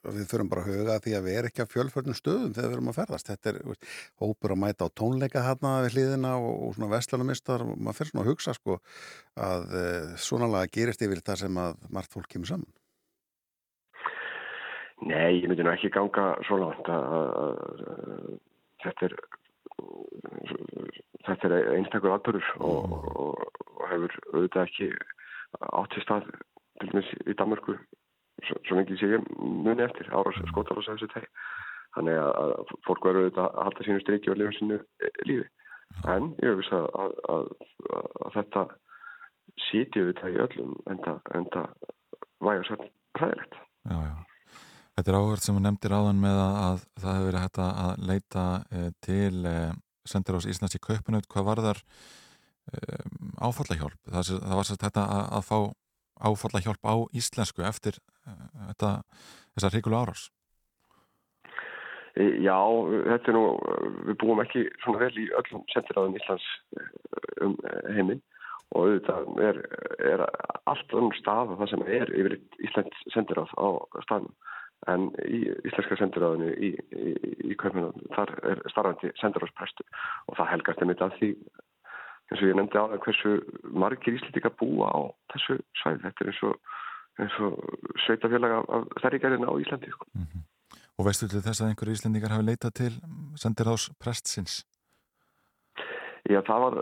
Speaker 4: að við förum bara að huga því að við erum ekki að fjölförnum stöðum þegar við erum að ferðast? Þetta er veist, hópur að mæta á tónleika hérna við hlýðina og, og svona vestlunumistar og maður fyrir svona að hugsa sko að eh, svona laga gerist yfir það sem að margt fólk kemur saman
Speaker 13: Nei, ég myndi nú ekki ganga svo langt að þetta er þetta er einstakur aðbörur og, og, og hefur auðvitað ekki átt í stað til dæmis í Danmarku svo, mikið sé ég muni eftir ára skotar og sæðis þetta þannig að fólk verður auðvitað að halda sínu streiki og lifa sínu lífi. En ég hefur vissað að, að, að, að þetta sítið við það í öllum en það vægur sér ræðilegt
Speaker 3: Já, já Þetta er áhverð sem þú nefndir áðan með að, að það hefur verið hægt að leita e, til e, sendir ás Íslands í kaupunut. Hvað var þar e, áfallahjálp? Það, það var sérst þetta að, að fá áfallahjálp á íslensku eftir þetta, þessar ríkulu árás.
Speaker 13: Já, þetta er nú, við búum ekki svona vel í öllum sendiráðum Íslands um heiminn og auðvitað er, er allt önnum stað og það sem er yfir Íslands sendiráð á staðnum en í Íslenska sendiráðinu í, í, í Kaupmannum þar er starfandi sendiráðsprestu og það helgast einmitt að því eins og ég nefndi á það hversu margir íslendika búa á þessu svæð þetta er eins og, eins og sveitafélag af þærrigarina á Íslandi
Speaker 3: mm -hmm. Og veistu til þess að einhverju íslendingar hafi leitað til sendiráðsprestsins?
Speaker 13: Já, það var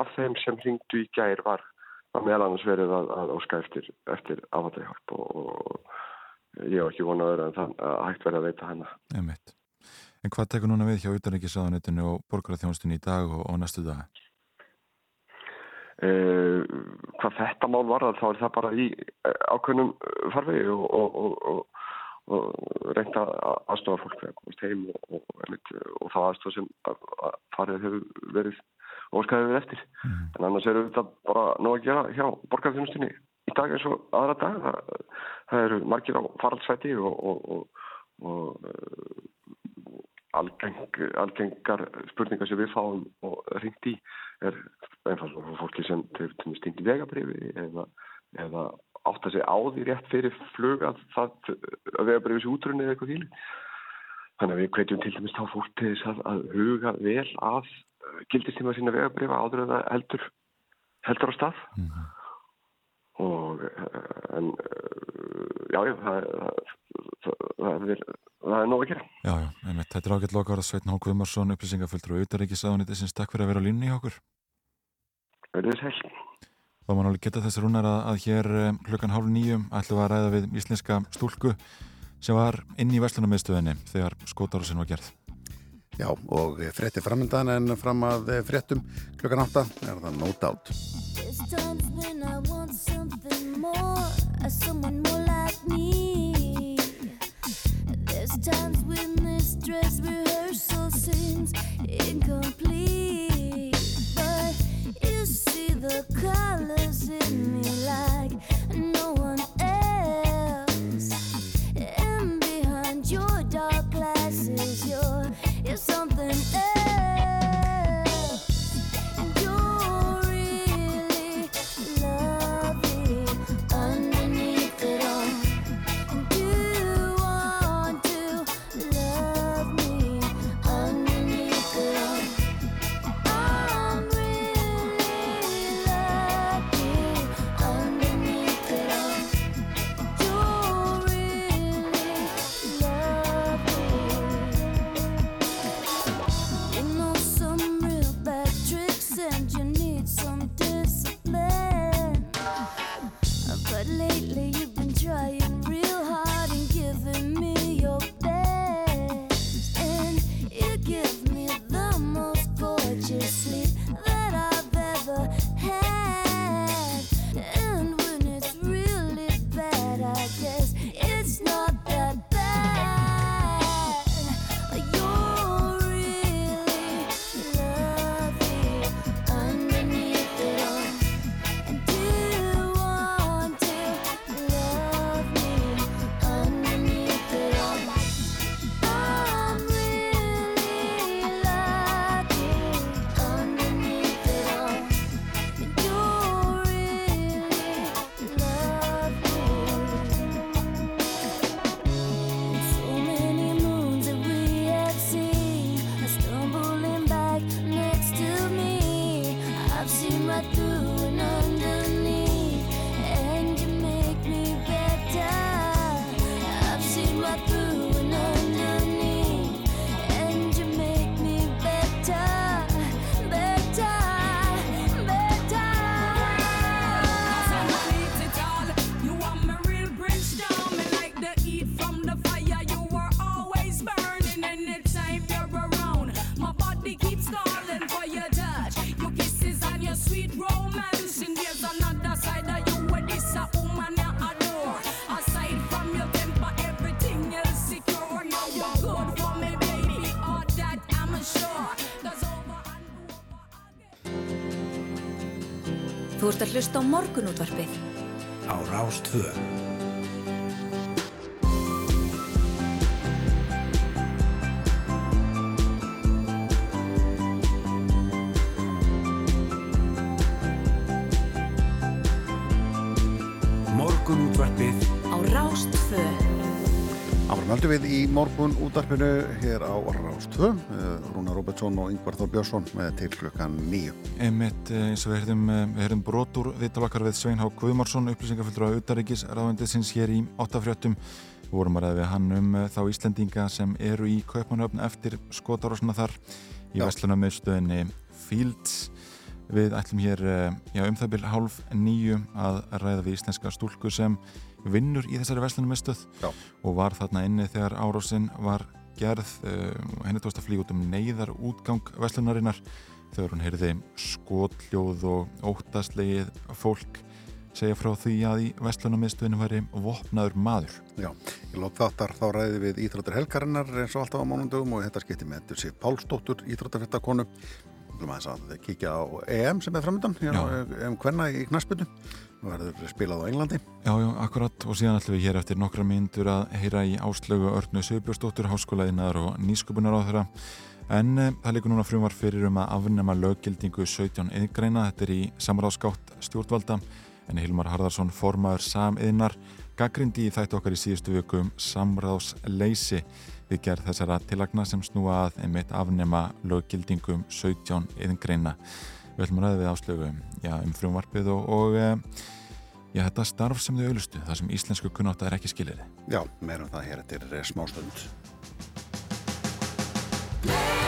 Speaker 13: af þeim sem hringdu í gær var, var meðal annars verið að, að óska eftir, eftir afhaldahjálp og, og ég hef ekki vonað öðru en það að hægt verið að veita hana.
Speaker 3: Emitt. En hvað tekur núna við hjá utanrikiðsáðanettinu og borgarþjónstinu í dag og, og næstu dag?
Speaker 13: Uh, hvað þetta mál var þá er það bara í ákveðnum farvegi og, og, og reynda aðstofa fólk þegar komast heim og það aðstofa sem að farið hefur verið óskæðið við eftir. Mm. En annars eru þetta bara nóg að gera hjá borgarþjónstinu í dag eins og aðra dag. Það, það eru margir á faraldsvæti og algeng, algengar spurningar sem við fáum og ringt í er einfallega fyrir fólki sem til stingi vegabrifi eða, eða átt að segja á því rétt fyrir flug að það að vegabrifi sé útrunni eða eitthvað þýli. Þannig að við hvetjum til dæmis þá fólk til þess að, að huga vel að gildistíma sína vegabrifa áður en það heldur, heldur á stað. Mm -hmm. Og en já, já, það, það, það er það er nóg að gera.
Speaker 3: Já, já, einmitt. Þetta er ágætt lokar að Sveitn Hálk Vimarsson, upplýsingaföldru og auðaríkisáðuniti sinns takk fyrir að vera á línni í okkur.
Speaker 13: Verðið sæl.
Speaker 3: Þá mann alveg geta þess rúnar að, að hér klukkan hálf nýjum ætlum að ræða við íslenska stúlku sem var inn í Vestlunarmiðstöðinni þegar skótarusin var gerð.
Speaker 4: Já, og frétti framöndan en fram að fréttum klukkan átta er það no doubt.
Speaker 14: There's times when this dress rehearsal seems incomplete. But you see the colors in me like
Speaker 1: að hlusta á morgunútvarpið.
Speaker 2: Á Rástvöð
Speaker 4: Áfram heldur við í morgun útarpinu hér á Rástfjö Rúna Róbertsson og Yngvar Þór Björnsson með til klukkan nýju.
Speaker 3: Einmitt eh, eins og við heyrðum, eh, við heyrðum brotur viðtalakar við Svein Há Guðmarsson, upplýsingafullur á Utaríkis ráðundisins hér í áttafréttum. Við vorum að ræða við hann um eh, þá Íslendinga sem eru í Kaupanöfn eftir skotarásna þar í vestlunarmiðstöðinni Fields. Við ætlum hér já, um það byrj hálf nýju að ræða við íslenska stúlku sem vinnur í þessari vestlunarmiðstöð og var þarna inni þegar árásinn var gerð. Henni tókst að flýja út um neyðar útgang vestlunarinnar þegar hún heyrði skotljóð og óttaslegið fólk segja frá því að í vestlunarmiðstöðinu væri vopnaður maður.
Speaker 4: Já, í lók þáttar þá ræði við Íþróttur helgarinnar eins og alltaf á mánundum og þetta skipti með Dursi Pálsdóttur, maður að kíkja á EM sem er framöndan um hvenna í knaspinu og verður spilað á Englandi.
Speaker 3: Já, já, akkurat. Og síðan ætlum við hér eftir nokkra myndur að heyra í áslögu Örnu Sögbjörnsdóttur, háskólaðinnar og nýsköpunar á þeirra en e, það líkur núna frumvar fyrir um að afnema löggildingu 17 yðgreina, þetta er í samráðskátt stjórnvalda. En Hilmar Harðarsson formaður samiðnar gaggrindi í þættu okkar í síðustu vöku um samráðsleysi við gerð þessara tilagna sem snúa að einmitt afnema löggildingum 17 yðingreina. Við að ræða við áslögu já, um frumvarpið og, og já, þetta starf sem þau auðlustu, það sem íslensku kunnátt er ekki skilir.
Speaker 4: Já, meirum það hér eftir smástund.
Speaker 15: We were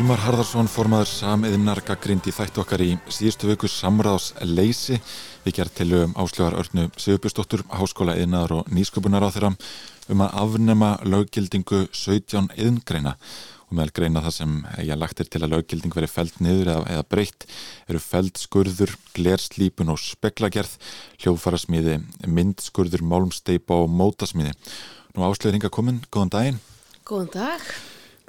Speaker 3: Hilmar Harðarsson formaður samiðinnar gaggrind í þættu okkar í síðustu viku samráðs leysi við gerð til um áslögar örnu Sigurbjörnsdóttur, háskóla yðnaðar og nýsköpunar á þeirra um að afnema löggildingu 17 yðngreina og meðal greina það sem ég lagt er til að löggilding veri feld niður eða, eða breytt eru feld skurður, glerslípun og speklagerð, hljófarasmíði, myndskurður, málmsteipa og mótasmíði. Nú áslögur hinga komin, góðan daginn.
Speaker 16: Góðan dag.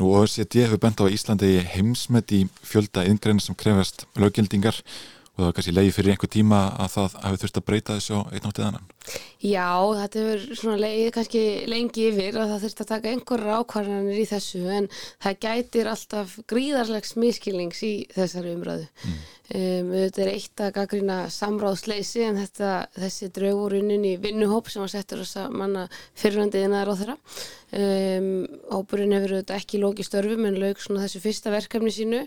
Speaker 3: Nú OECD hefur bent á að Íslandi heimsmet í fjölda yngreina sem krefast löggildingar og það var kannski leiði fyrir einhver tíma að það hafi þurft að breyta þessu á einn áttið annan.
Speaker 16: Já, þetta hefur svona leiðið kannski lengi yfir að það þurft að taka einhverjar ákvarðanir í þessu en það gætir alltaf gríðarlegs miskilnings í þessari umræðu. Mm. Um, þetta er eitt að gaggrýna samráðsleysi en þetta, þessi draugurunin í vinnuhóp sem var settur þess að manna fyrirhandiðinaður á þeirra. Um, hópurinn hefur þetta ekki lókið störfum en lög svona þessu fyrsta verkefni sínu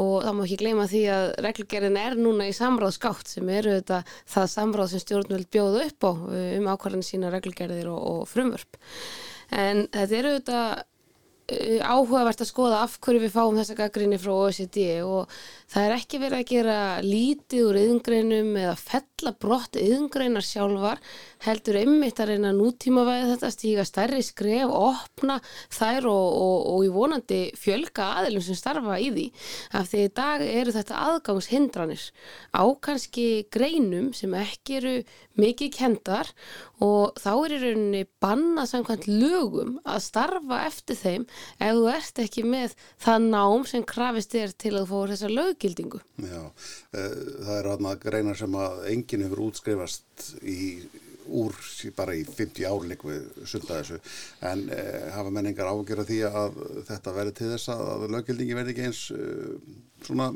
Speaker 16: og það má ekki gleyma því að reglugerðin er núna í samráðskátt sem eru þetta það samráð sem stjórnvöld bjóðu upp á um ákvarðan sína reglugerðir og, og frumvörp. En þetta eru þetta áhugavert að skoða af hverju við fáum þessa gaggrinni frá OECD og það er ekki verið að gera lítið úr yðingreinum eða fella brott yðingreinar sjálfar heldur einmitt að reyna nútímavæði þetta stíga stærri skref, opna þær og, og, og í vonandi fjölga aðilum sem starfa í því. Af því í dag eru þetta aðgangshindranir á kannski greinum sem ekki eru mikið kendar og þá er í rauninni bannað samkvæmt lögum að starfa eftir þeim ef þú ert ekki með það nám sem krafist er til að fóra þessa löggildingu.
Speaker 4: Já, það er aðna greinar sem að enginn hefur útskrifast í úr bara í 50 ár lík við sunda þessu. En eh, hafa menningar ágjör að því að þetta verði til þess að löggildingi verði ekki eins uh, svona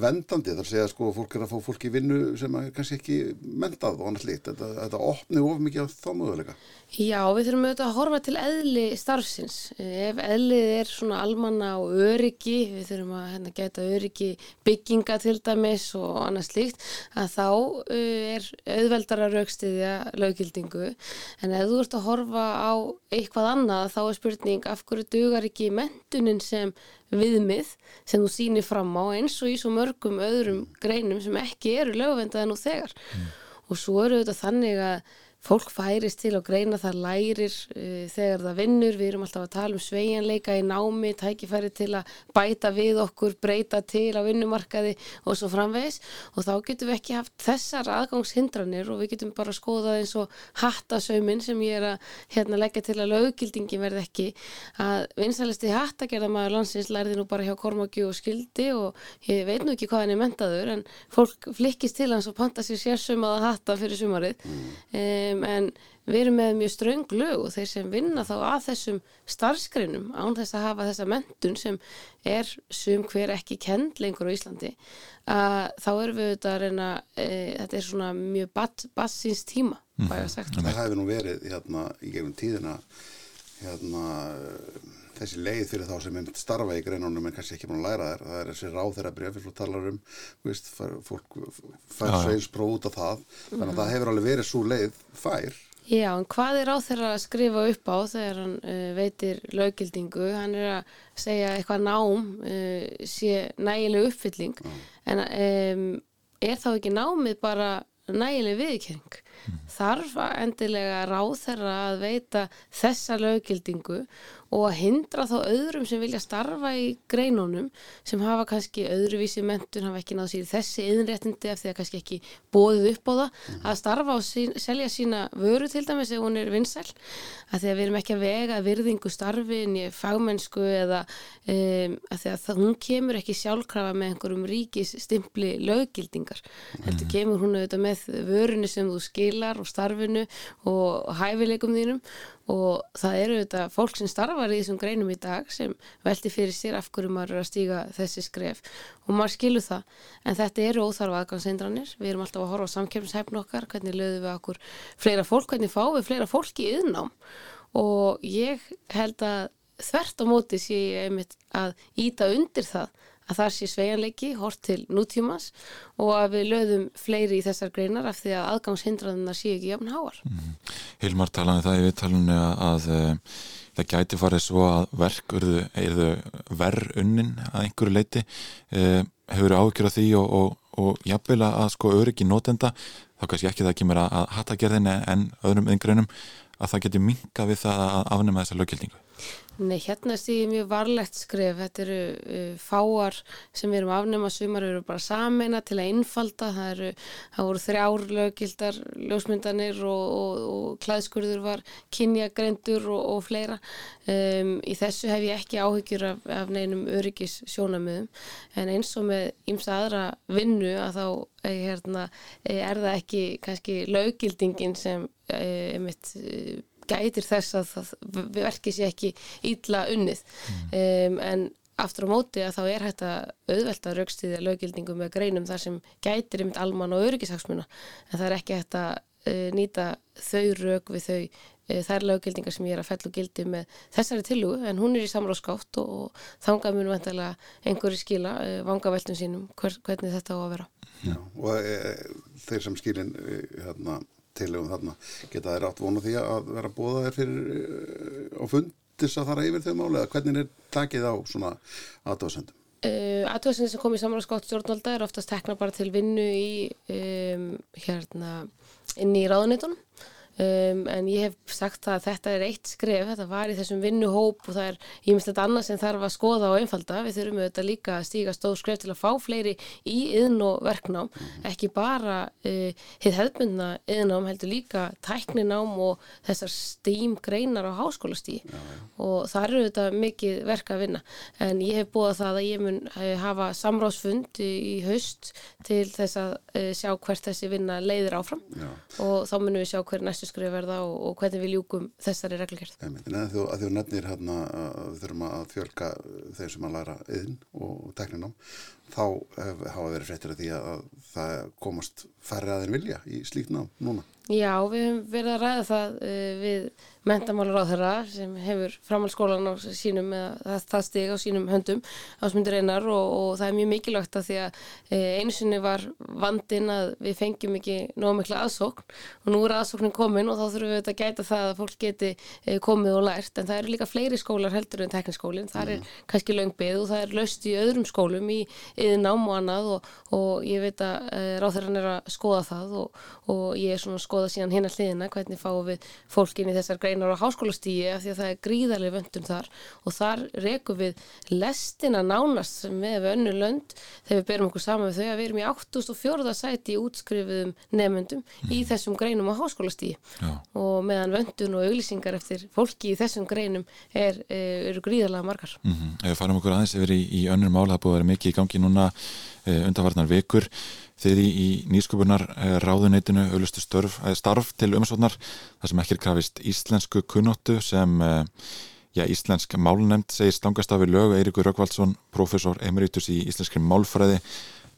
Speaker 4: vendandi? Þar segja sko fólk er að fá fólk í vinnu sem er kannski ekki mentað og annars líkt þetta, þetta opni of mikið á þá möguleika.
Speaker 16: Já, við þurfum auðvitað að horfa til eðli starfsins. Ef eðlið er svona almanna og öryggi við þurfum að hérna, geta öryggi bygginga til dæmis og annars líkt að þá uh, er auðveldar að raukstiðja lögildingu en ef þú ert að horfa á eitthvað annað þá er spurning af hverju dugar ekki mentunin sem viðmið sem þú sýnir fram á eins og í svo mörgum öðrum greinum sem ekki eru lögvendaði nú þegar mm. og svo eru þetta þannig að fólk færist til og greina það lærir uh, þegar það vinnur, við erum alltaf að tala um sveianleika í námi, tækifæri til að bæta við okkur, breyta til á vinnumarkaði og svo framvegis. Og þá getum við ekki haft þessar aðgangshindranir og við getum bara skoðað eins og hattasaumin sem ég er að hérna, leggja til að löggildingi verð ekki. Að vinsalisti hattagerðamæður landsins lærði nú bara hjá Kormáki og skildi og ég veit nú ekki hvað hann er mentaður en fólk flikkist til hans og panta sér sérsaumaða hatta fyrir sumarið. Mm um, en við erum með mjög ströng lög og þeir sem vinna þá að þessum starfskreinum án þess að hafa þessa mentun sem er sum hver ekki kend lengur á Íslandi að þá erum við auðvitað að reyna e, þetta er svona mjög bassins tíma mm.
Speaker 4: Það hefur nú verið hérna í gegnum tíðina hérna þessi leið fyrir þá sem er starfa í greinunum en kannski ekki búin að læra þær. Það er þessi ráð þeirra bref fyrir talar um veist, fólk fær sveinspróf út af það. Þannig að það hefur alveg verið svo leið fær.
Speaker 16: Já, en hvað er ráð þeirra að skrifa upp á þegar hann uh, veitir lögildingu, hann er að segja eitthvað nám uh, sé nægileg uppfylling. Já. en um, er þá ekki námið bara nægileg viðkjöring mm. þarf endilega ráð þeirra að veita þessa lögildingu og að hindra þá öðrum sem vilja starfa í greinunum sem hafa kannski öðruvísi mentun, hafa ekki náðu síðan þessi innréttindi af því að kannski ekki bóðið upp á það mm. að starfa og sín, selja sína vöru til dæmis ef hún er vinsæl að því að við erum ekki að vega virðingu starfi en ég fagmennsku eða um, að því að það, hún kemur ekki sjálfkrafa með einhverjum ríkis stimpli löggildingar mm. heldur kemur hún auðvitað með vörunni sem þú skilar og starfinu og hæfileikum þínum og það eru þetta fólk sem starfar í þessum greinum í dag sem velti fyrir sér af hverju maður er að stíga þessi skref. Og maður skilur það. En þetta eru óþarfa aðgangsindranir við erum alltaf að horfa á samkjöfnshæfn okkar hvernig lögum við okkur fleira fólk hvernig fáum við fleira fólk í yðnám og ég held að þvert á móti sé ég einmitt að íta undir það að það sé sveianleiki, hort til nútímas og að við löðum fleiri í þessar greinar af því að aðgangshindranna sé ekki jafn háar. Mm.
Speaker 3: Hilmar talaði það í viðtalinu að, að það gæti farið svo að verk eruðu verð unnin að einhverju leiti eh, hefur af því og, og, og jafnvel að sko öryggi nótenda þá kannski ekki það kemur að, að hatagerðin en öðrum yngreunum að það getur minga við það að afnema þessa löggjaldingu
Speaker 16: Nei, hérna stíði mjög varlegt skref, þetta eru uh, fáar sem við erum afnema, sumar eru bara sameina til að innfalda, það eru, það voru þrjár lögildar, ljósmyndanir og, og, og klæðskurður var kynjagrendur og, og fleira. Um, í þessu hef ég ekki áhyggjur af, af neinum öryggis sjónamöðum, en eins og með ymsa aðra vinnu að þá eh, hérna, eh, er það ekki kannski lögildingin sem mitt gætir þess að það verkið sé ekki ítla unnið. Mm. um, en aftur á móti að þá er hægt að auðvelta raukstiðja lögildingu með greinum þar sem gætir um alman og öryggishagsmuna. En það er ekki hægt að uh, nýta þau rauk við þau uh, þær lögildingar sem ég er að fell og gildi með þessari tilugu en hún er í samráðskátt og, og þanga munu vantilega einhverju skila uh, vangaveltum sínum hver, hvernig þetta á að vera.
Speaker 4: Já, og e, þeir sem skilin hérna tilögum þarna geta þeir átt vonu því að vera bóða þeir fyrir uh, á fundis að fara yfir þau máli eða hvernig er takið á svona aðtöðsendum?
Speaker 16: Uh, aðtöðsendum sem kom í samráðskátt stjórnvalda er oftast tekna bara til vinnu í um, hérna inn í ráðunitunum Um, en ég hef sagt að þetta er eitt skref, þetta var í þessum vinnuhóp og það er, ég myndst þetta annað sem þarf að skoða og einfalda, við þurfum auðvitað líka að stíga stóð skref til að fá fleiri í yðn og verknám, ekki bara uh, hið hefðbundna yðnám heldur líka tækninám og þessar stím greinar á háskólastíi og það eru auðvitað mikið verk að vinna, en ég hef búið það að ég mun uh, hafa samráðsfund í, í haust til þess að uh, sjá hvert þessi vinna leiðir áfram. Já. og þá munum við sjá hver næstu skref verða og, og hvernig við ljúkum þessari reglgerð.
Speaker 4: En að þú, þú nefnir hérna að við þurfum að fjölka þeir sem að læra yðin og tekninám, þá hef, hafa verið fréttir að því að það komast færri aðeins vilja í slíkt nám núna.
Speaker 16: Já, við hefum verið að ræða það uh, við mentamálur á þeirra sem hefur framhaldsskólan á sínum eða það stig á sínum höndum ásmundir einar og, og það er mjög mikilvægt að því að uh, einu sinni var vandin að við fengjum ekki nóg mikla aðsókn og nú er aðsóknin komin og þá þurfum við að gæta það að fólk geti uh, komið og lært en það eru líka fleiri skólar heldur en tekniskólinn, það er mm. kannski löngbið og það er löst í öðrum skólum í yðnám og annað og, og ég veit að ráþæran er að skoða það og, og ég er svona að skoða skoða síðan hinn að hliðina hvernig fáum við fólkin í þessar greinar á háskólastígi af því að það er gríðarlega vöndum þar og þar rekum við lestina nánast með önnu lönd þegar við berum okkur saman við þau að við erum í 804. sæti í útskrifuðum nefnendum mm. í mhm. þessum greinum á háskólastígi Já. og meðan vöndun og auglýsingar eftir fólki í þessum greinum er, er, eru gríðarlega margar.
Speaker 3: Mm -hmm. Ef við farum okkur aðeins yfir í, í önnur mál, það búið að vera mikið í gangi núna Eh, undarvarnar vikur þeir í, nýsköpunar eh, ráðuneytinu auðlustu eh, starf til umsvotnar þar sem ekki er krafist íslensku kunnóttu sem já, íslensk málnemnd segir stangast af í lög Eirikur Rökkvaldsson, professor emeritus í íslenskri málfræði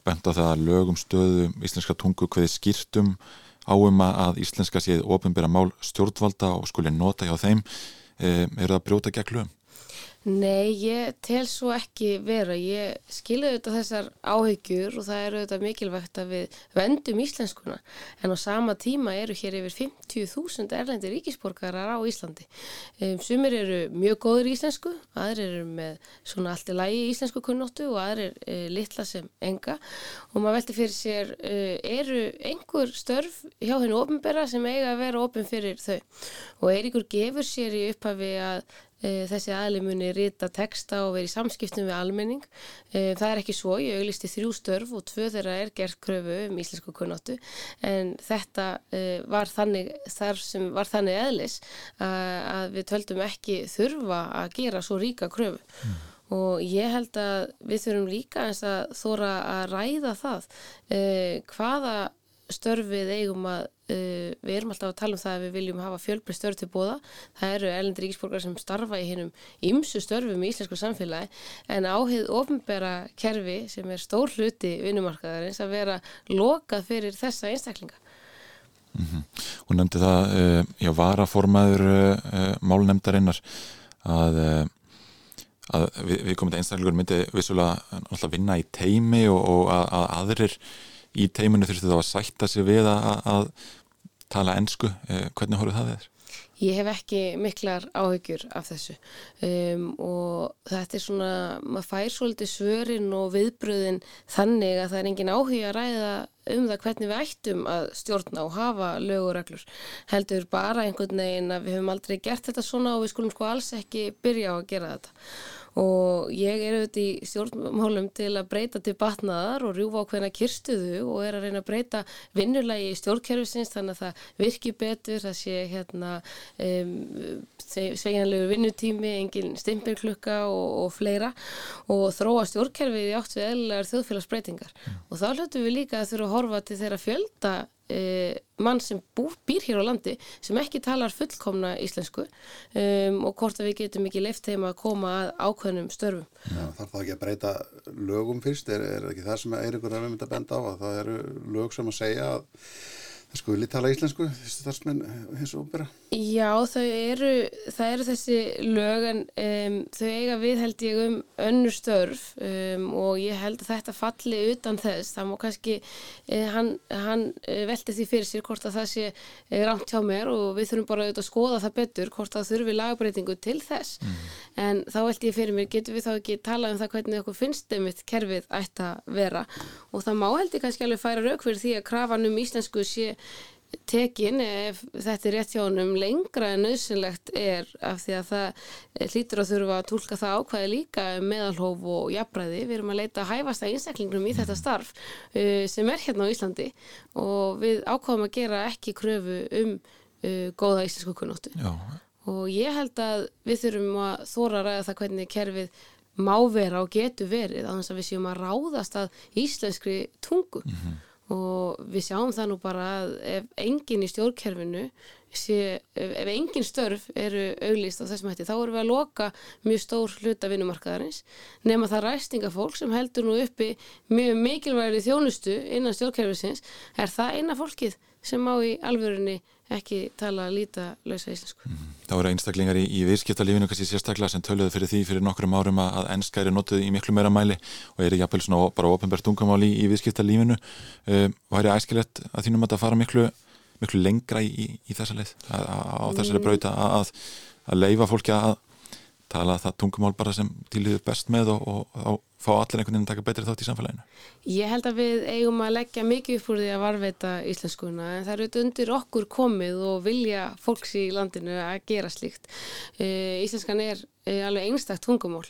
Speaker 3: bent á það að lögum stöðu íslenska tungu hveði skýrtum áum að íslenska séð ofinbæra mál stjórnvalda og skuli nota hjá þeim eru það brjóta gegn lögum?
Speaker 16: Nei, ég tel svo ekki vera. Ég skilja auðvitað þessar áhyggjur og það eru auðvitað mikilvægt að við vendum íslenskuna en á sama tíma eru hér yfir 50.000 erlendi ríkisborgarar á Íslandi. Um, sumir eru mjög góður í íslensku, aðrir eru með svona allt í lægi íslensku kunnóttu og aðrir uh, litla sem enga og maður veldi fyrir sér, uh, eru einhver störf hjá hennu ofinbera sem eiga að vera ofin fyrir þau og Eiríkur gefur sér í upphafi að Eh, þessi aðli muni rita texta og veri í samskiptum við almenning. Eh, það er ekki svo, ég auglisti þrjú störf og tvö þeirra er gert kröfu um íslensku kunnáttu en þetta eh, var þannig, var þannig eðlis að við töldum ekki þurfa að gera svo ríka kröfu. Mm. Og ég held að við þurfum líka eins að þóra að ræða það hvaða störfið eigum að uh, við erum alltaf að tala um það að við viljum hafa fjölbreyð störf til bóða. Það eru ellendir ríkisborgar sem starfa í hinnum ymsu störfum í íslensku samfélagi en áhið ofnbæra kerfi sem er stór hluti vinnumarkaðarins að vera lokað fyrir þessa einstaklinga.
Speaker 3: Mm -hmm. Hún nefndi það, uh, já, varaformaður uh, málnemdarinnar að að við, við komum til einstaklingur myndi vissulega vinna í teimi og, og að, að aðrir í teiminu þurftu þá að sætta sig við að, að tala ennsku, eh, hvernig horfðu það þér?
Speaker 16: Ég hef ekki miklar áhyggjur af þessu um, og þetta er svona, maður fær svolítið svörin og viðbröðin þannig að það er engin áhuga að ræða um það hvernig við ættum að stjórna og hafa lög og reglur. Heldur bara einhvern veginn að við höfum aldrei gert þetta svona og við skulum sko alls ekki byrja á að gera þetta og ég er auðvitað í stjórnmálum til að breyta til batnaðar og rjúfa á hvernig kyrstuðu og er að reyna að breyta vinnulagi í stjórnkerfisins þannig að það virki betur, það sé hérna um, sveigjanlegu vinnutími, engin stimpilklukka og, og fleira. Og þróa stjórnkerfið í átt við eðlulegar þjóðfélagsbreytingar. Og þá hlutum við líka að þurfa að horfa til þeirra fjölda Uh, mann sem bú, býr hér á landi sem ekki talar fullkomna íslensku um, og hvort að við getum ekki leift þeim að koma að ákveðnum störfum.
Speaker 4: Já, þarf það ekki að breyta lögum fyrst, er, er ekki það sem Eiríkur er myndið að benda á að það eru lög sem að segja að það skuli tala íslensku, þessi þarsmenn hins og óbera?
Speaker 16: Já, þau eru, það eru þessi lög en um, þau eiga við held ég um önnur störf um, og ég held að þetta falli utan þess, það má kannski eh, hann, hann eh, velti því fyrir sér hvort að það sé eh, rámt hjá mér og við þurfum bara auðvitað að skoða það betur hvort að þurfi lagbreytingu til þess. En þá velti ég fyrir mér, getur við þá ekki tala um það hvernig okkur finnst eitt kerfið ætti að vera? Og það má held ég kannski alveg færa rauk fyrir því að krafan um íslensku sé tekin ef þetta er rétt hjá honum lengra en nöðsynlegt er af því að það hlýtur að þurfa að tólka það ákvæði líka um meðalhóf og jafnbræði. Við erum að leita að hæfast að einstaklingnum í þetta starf uh, sem er hérna á Íslandi og við ákvæðum að gera ekki kröfu um uh, góða íslensku kunnóttu. Og ég held að við þurfum að þóra að ræða það hvernig kerfið má vera og getur verið á þess að við séum að ráðast að íslenskri tungu og við sjáum það nú bara að ef enginn í stjórnkerfinu sé, ef, ef engin störf eru auglýst á þessum hætti, þá erum við að loka mjög stór hluta vinnumarkaðarins. Nema það ræstingafólk sem heldur nú uppi mjög mikilvægri þjónustu innan stjórnkerfisins, er það eina fólkið sem má í alvörunni ekki tala að líta lausa íslensku.
Speaker 3: Það voru einstaklingar í, í viðskiptalífinu kannski sérstaklega sem töluðu fyrir því fyrir nokkrum árum að, ennska eru notuð í miklu meira mæli og eru jafnvel svona bara ofinbært tungamál í, í viðskiptalífinu. Um, og það æskilegt að þínum að það fara miklu, miklu lengra í, í þessa leið að, á þessari brauta að, að leifa fólki að tala það tungumál bara sem tilhýður best með og, og, og fá allir einhvern veginn að taka betri þátt í samfélaginu.
Speaker 16: Ég held að við eigum að leggja mikið upp úr því að varveita íslenskuna en það eru undir okkur komið og vilja fólks í landinu að gera slíkt. Uh, íslenskan er uh, alveg einstakt tungumál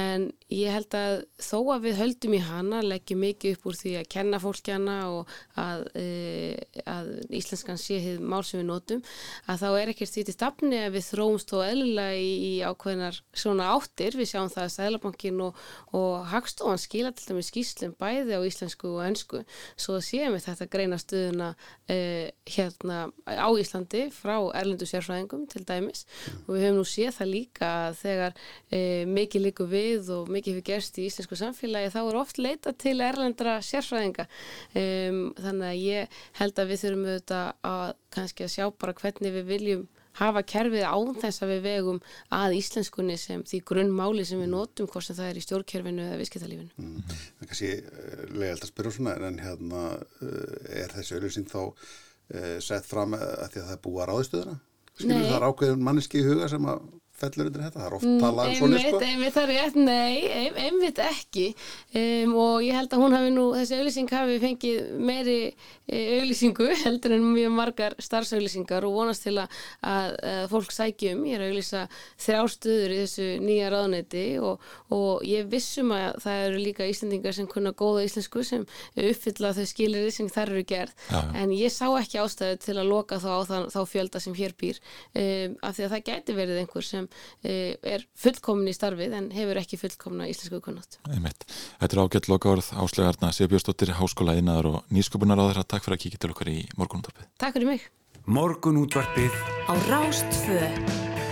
Speaker 16: en ég held að þó að við höldum í hana leggjum mikið upp úr því að kenna fólki hana og að, uh, að íslenskan sé hefð mál sem við notum að þá er ekkert því til stafni að við þróumst þó eðlilega í, í ákveðnar svona áttir. Við sjáum það að Sælabankin og, og Hagstofan skila til dæmis skýslum bæði á íslensku og ennsku svo séum við þetta greina stuðuna uh, hérna á Íslandi frá erlendu sérfræðingum til dæmis. Og við höfum nú séð það líka þegar uh, mikið líku við og mikið hefur gerst í íslensku samfélagi þá er oft leita til erlendra sérfræðinga. Um, þannig að ég held að við þurfum auðvitað að kannski að sjá bara hvernig við viljum hafa kerfið án þess að við vegum að íslenskunni sem því grunnmáli sem við notum hvort sem það er í stjórnkerfinu eða viðskiptalífinu.
Speaker 4: Mm. Það er kannski uh, leiðalt að spyrja svona en hérna uh, er þessi auðvilsing þá uh, sett fram að því að það er búið að ráðistöðuna? Skilur það ákveðin manneski í huga sem að fellur undir þetta? Það er oft talað um svona sko?
Speaker 16: Einmitt, það er rétt, nei, ein, einmitt ekki um, og ég held að hún hafi nú, þessi auðlýsing hafi fengið meiri e, auðlýsingu heldur en mjög margar starfsauðlýsingar og vonast til að, að, að fólk sækjum, ég er að auðlýsa þrjástöður í þessu nýja ráðneti og, og ég vissum að það eru líka Íslandingar sem kunna góða íslensku sem uppfylla þau skilir sem þar eru gerð,
Speaker 3: Já, já.
Speaker 16: en ég sá ekki ástæðu til að loka þá á þann, þá fjölda sem hér býr um, af því að það gæti verið einhver sem uh, er fullkomin í starfið en hefur ekki fullkomna íslensku kunnát.
Speaker 3: Einmitt. Þetta er ágætt lokaorð áslegarna Sigurbjörnsdóttir, Háskóla Einnaðar og Nýsköpunar á þeirra. Takk fyrir að kíkja til okkar í morgunúttarpið.
Speaker 16: Takk fyrir mig.
Speaker 2: Morgunútvarpið
Speaker 1: á Rástfö.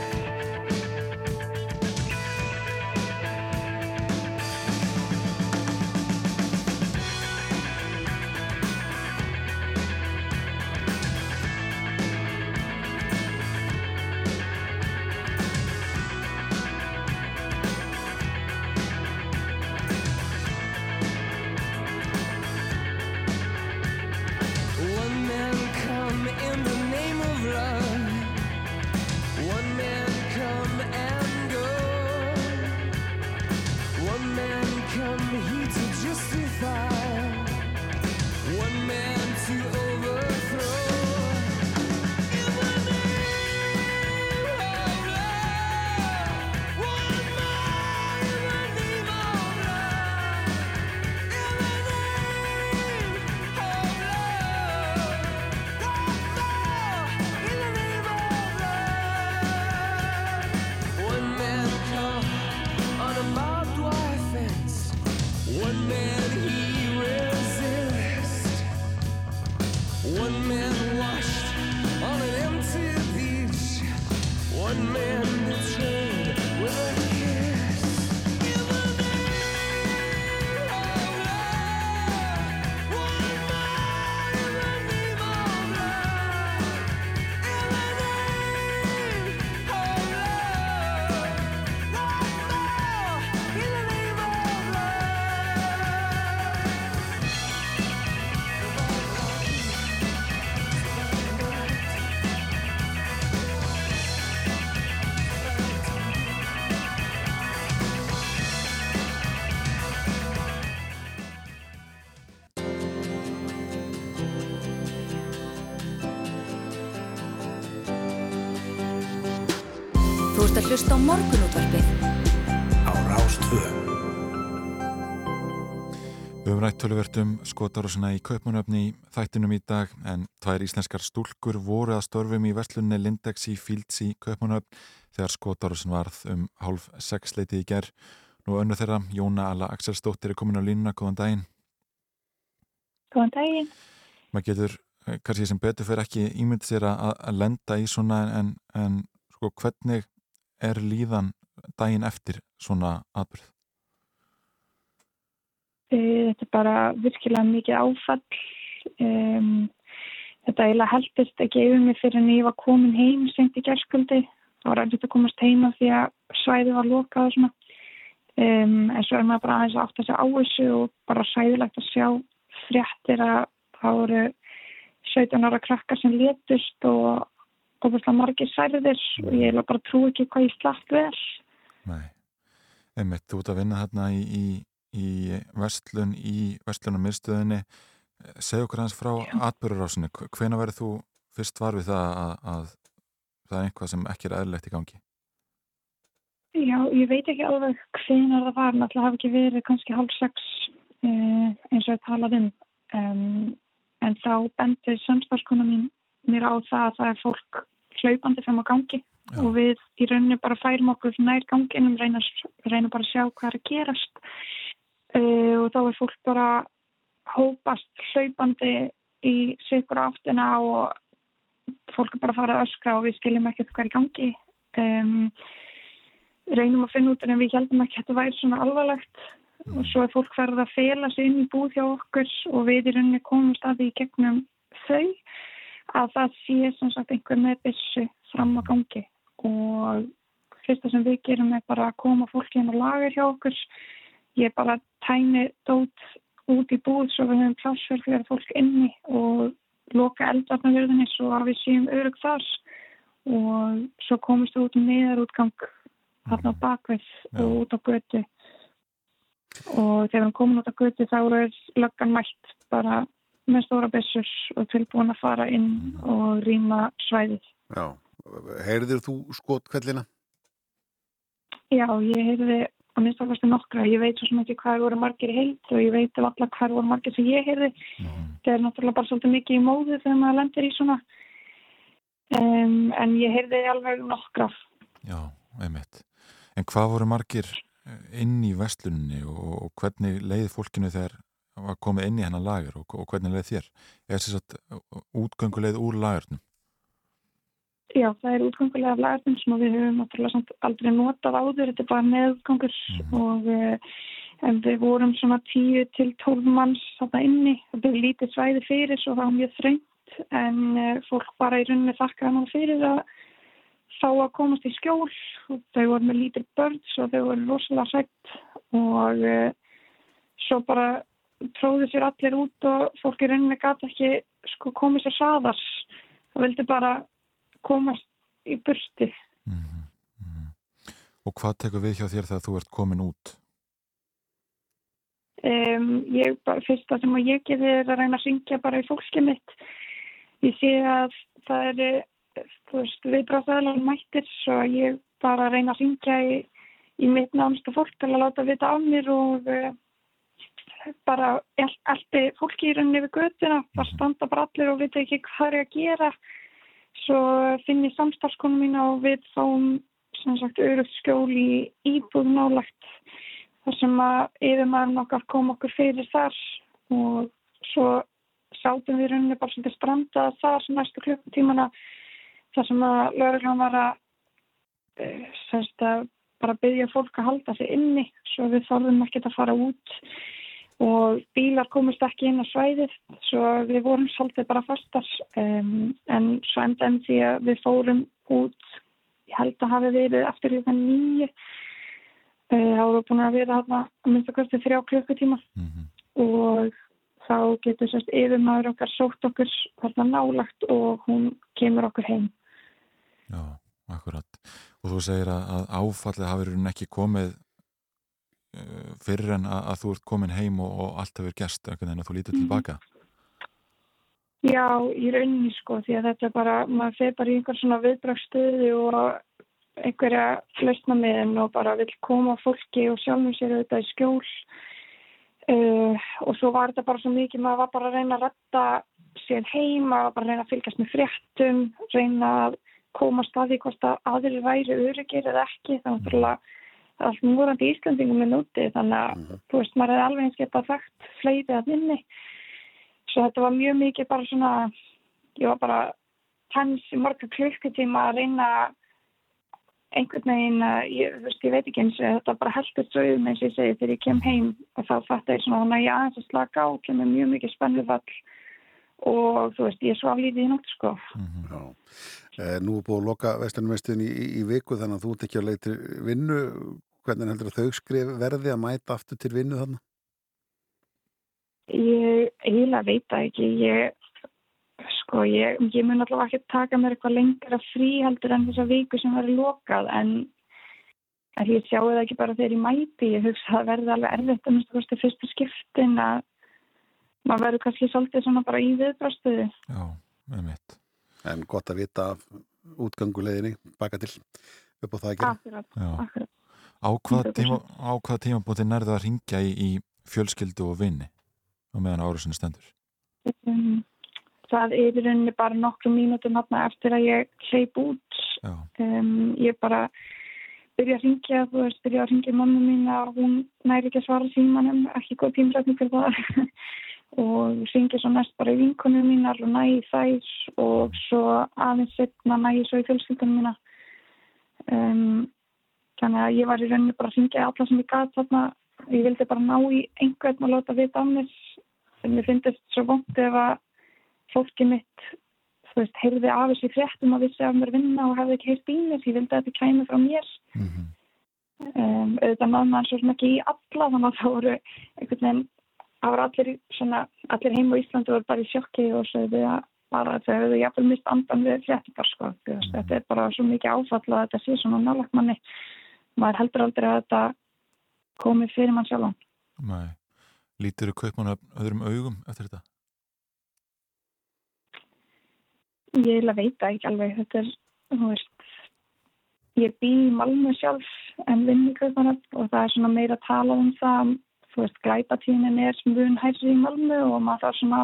Speaker 17: One man
Speaker 5: betrayed with a
Speaker 3: töluvert um skotarúsina í Kaupmannöfni í þættinum í dag en tvær íslenskar stúlkur voru að störfum í vestlunni Lindex í Fields í Kaupmannöfn þegar skotarúsin varð um hálf sex leitið í ger. Nú önnu þeirra, Jóna Alla Axelsdóttir er komin á línuna, góðan daginn.
Speaker 18: Góðan daginn.
Speaker 3: Maður getur eh, kannski sem betur fyrir ekki ímynd sér að, að lenda í svona en, en sko hvernig er líðan daginn eftir svona atbyrð?
Speaker 18: Eh, Þetta er bara virkilega mikið áfall. Um, þetta eiginlega heldist ekki yfir mig fyrir en ég var komin heim sent í gersköldi. Það var erfitt að komast heima því að svæði var lokað og svona. Um, en svo er maður bara aðeins að átta sig á þessu og bara sæðilegt að sjá fréttir að það voru 17 ára krakkar sem letust og óbúinlega margir særðir og ég eiginlega bara trú ekki hvað ég slapp vel.
Speaker 3: Nei, einmitt, þú ert að vinna hérna í, í, í vestlun, í vestlunum miðstöðinni. Segð okkur hans frá atbyrðurásinni. Hvena verður þú fyrst var við það að, að það er einhvað sem ekki er eðlilegt í gangi?
Speaker 18: Já, ég veit ekki alveg hvenar það var, náttúrulega hafi ekki verið kannski hálf sex uh, eins og ég talaði um. um en þá bendir samstarfskona mín mér á það að það er fólk hlaupandi fram á gangi Já. og við í rauninni bara færum okkur nær ganginum, reyna, reyna bara að sjá hvað er að gerast uh, og þá er fólk bara hópast hlaupandi í sigur áttina og fólk er bara að fara að öskra og við skiljum ekkert hvað er gangi. Um, reynum að finna út en við heldum ekki að þetta væri svona alvarlegt og svo er fólk verið að fela sig inn í búð hjá okkur og við rauninni komum staði í gegnum þau að það sé sem sagt einhver með byssu fram á gangi og fyrsta sem við gerum er bara að koma fólki inn á lager hjá okkur ég bara tæni dót út í búð svo við höfum plássverð fyrir fólk inni og loka eldvarnarverðinni svo að við séum örug þar. Og svo komist við út um neðarútgang þarna á bakvið og út á götu. Og þegar hann komin út á götu þá er löggan mætt bara með stóra bessur og tilbúin að fara inn og rýma svæðið.
Speaker 4: Já, heyrðir þú skotkvellina?
Speaker 18: Já, ég heyrði að minnst ákvæmstu nokkra. Ég veit svo sem ekki hvað voru margir heilt og ég veit af alla hvað voru margir sem ég heyrði. Það er náttúrulega bara svolítið mikið í móðu þegar maður lendir í svona. Um, en ég heyrði alveg nokkra.
Speaker 3: Já, einmitt. En hvað voru margir inn í vestlunni og, og hvernig leiði fólkinu þegar var komið inn í hennar lager og, og hvernig leið þér? Er þess að útgönguleið úr lagernum?
Speaker 18: Já, það er útgönguleið af lagernum sem við höfum aldrei notað áður, þetta er bara neðgangur mm. og en við vorum svona 10 til 12 manns þarna inni, þetta er lítið svæði fyrir svo það var mjög þröngt en fólk bara í rauninni þakkaði maður fyrir að fá að komast í skjól. Og þau voru með lítið börn og þau voru rosalega sætt og uh, svo bara tróði sér allir út og fólk í rauninni gæti ekki sko komið sér saðars það vildi bara komast í bursti
Speaker 3: mm -hmm. Og hvað tekur við hjá þér þegar þú ert komin út?
Speaker 18: Um, ég, fyrsta sem ég geði er að reyna að syngja bara í fólkið mitt. Ég sé að það er þú veist, viðbráðaðalega mættir svo ég bara reyna að syngja í, í mitt nánustu fólk til að láta vita af mér og uh, bara eldi fólki í rauninni við götuna, það standa bara allir og vita ekki hvað er að gera svo finn ég samstarfskonum mín og við fáum sem sagt örugt skjól í íbúð nálagt þar sem að yfirmaðurinn okkar kom okkur fyrir þar. Og svo sátum við rauninni bara svolítið stranda þar sem næstu klukkutímana þar sem að lögreglan var að eh, semst að bara byggja fólk að halda sig inni. Svo við þorðum ekkert að fara út og bílar komist ekki inn á svæðið svo við vorum svolítið bara fastar. Um, en svo endaðum því að við fórum út. Ég held að hafi verið eftir líka nýju þá voru búin að vera að að kosti þrjá klukkutíma. Og þá getur sérst yfirmaður okkar sótt okkur þarna nálagt og hún kemur okkur heim.
Speaker 3: Akkurat. Og þú segir að, áfallið hafi raunin ekki komið fyrir en að, að þú ert komin heim og, og allt hefur gerst einhvern veginn að þú lítur
Speaker 18: Mhm.
Speaker 3: tilbaka.
Speaker 18: Já, í rauninni sko, því að þetta er bara, maður fer bara í einhver svona viðbrakstöðu og einhverja lausnamiðin og bara vil koma fólki og sjálfum sér auðvitað í skjól uh, og svo var þetta bara svo mikið, maður var bara að reyna að retta sér heim, maður var bara að reyna að fylgjast með fréttum, reyna að koma staði hvort að aðrir væri öryggir eða ekki, þannig að allt núrandi Íslandingum er núti, þannig að þú veist, maður hefði alveg eins getað þekkt fleiri að minni svo þetta var mjög mikið bara svona ég var bara tens í marga klukkutíma að reyna einhvern veginn ég, þú veist, ég veit ekki eins og þetta bara heldur svo um eins og ég segi þegar ég kem heim og þá fatta ég svona þannig að ég aðeins að slaka á kemur mjög mikið spennufall og þú veist, ég svaf lítið í nótt sko.
Speaker 4: Já. Eh, nú er búið að loka vestunumestin í, í, í viku þannig að þú ert ekki að leita vinnu hvernig heldur að þau skrif verði að mæta aftur til vinnu þarna?
Speaker 18: Ég eiginlega veit það ekki. Ég, sko, ég, ég mun allavega ekki taka mér eitthvað lengra frí heldur en þessa viku sem verður lokað en, en ég sjáu það ekki bara þegar ég mæti. Ég hugsa að það verði alveg erfitt að minnst kosti fyrstu skiptin að maður verður kannski svolítið svona bara í viðbrastuðu.
Speaker 3: Já, með mitt.
Speaker 4: En gott að vita af útganguleginni baka til upp á það að gera.
Speaker 18: Akkurat, akkurat.
Speaker 3: Á hvaða
Speaker 18: 100%.
Speaker 3: tíma, á hvaða tímabúti nærðu að ringja í, í fjölskyldu og vinni á meðan árusinu stendur?
Speaker 18: Um, það er í rauninni bara nokkru mínútum þarna eftir að ég hleyp út. Um, ég bara byrja að ringja, þú veist, byrja að ringja mamma mína og hún næri ekki að svara símanum, ekki góð tímrætning fyrir það. Og ringi svo næst bara í vinkunum mínar og nægi þær og svo aðeins setna nægi svo í fjölskyldunum mína. Um, þannig að ég var í rauninni bara að ringja í alla sem ég gat þarna. Ég vildi bara ná í einhvern og láta vita á mér. En mér finnst svo vond ef að fólki mitt þú veist, heyrði af þessi fréttum og vissi af mér vinna og hefði ekki heyrt í mér. Ég vildi að þetta kæmi frá mér. Um, auðvitað maður svo sem ekki í alla þannig að það voru einhvern veginn það voru allir, svona, allir heim á Íslandi voru bara í sjokki og þau að bara þau hefðu jafnvel mist andan við fréttingar sko. Veist, þetta er bara svo mikið áfall að þetta sé svona nálagt manni maður heldur aldrei að þetta komi fyrir mann sjálfan
Speaker 3: Nei. Lítur þú kaupmann öðrum augum eftir þetta?
Speaker 18: ég eiginlega veit það ekki alveg þetta er, þú veist ég bý í Malmö sjálf en vinn í Kaupanöfn og það er svona meira að tala um það þú veist, glæpatíðin er við hærri í Malmö og maður þarf svona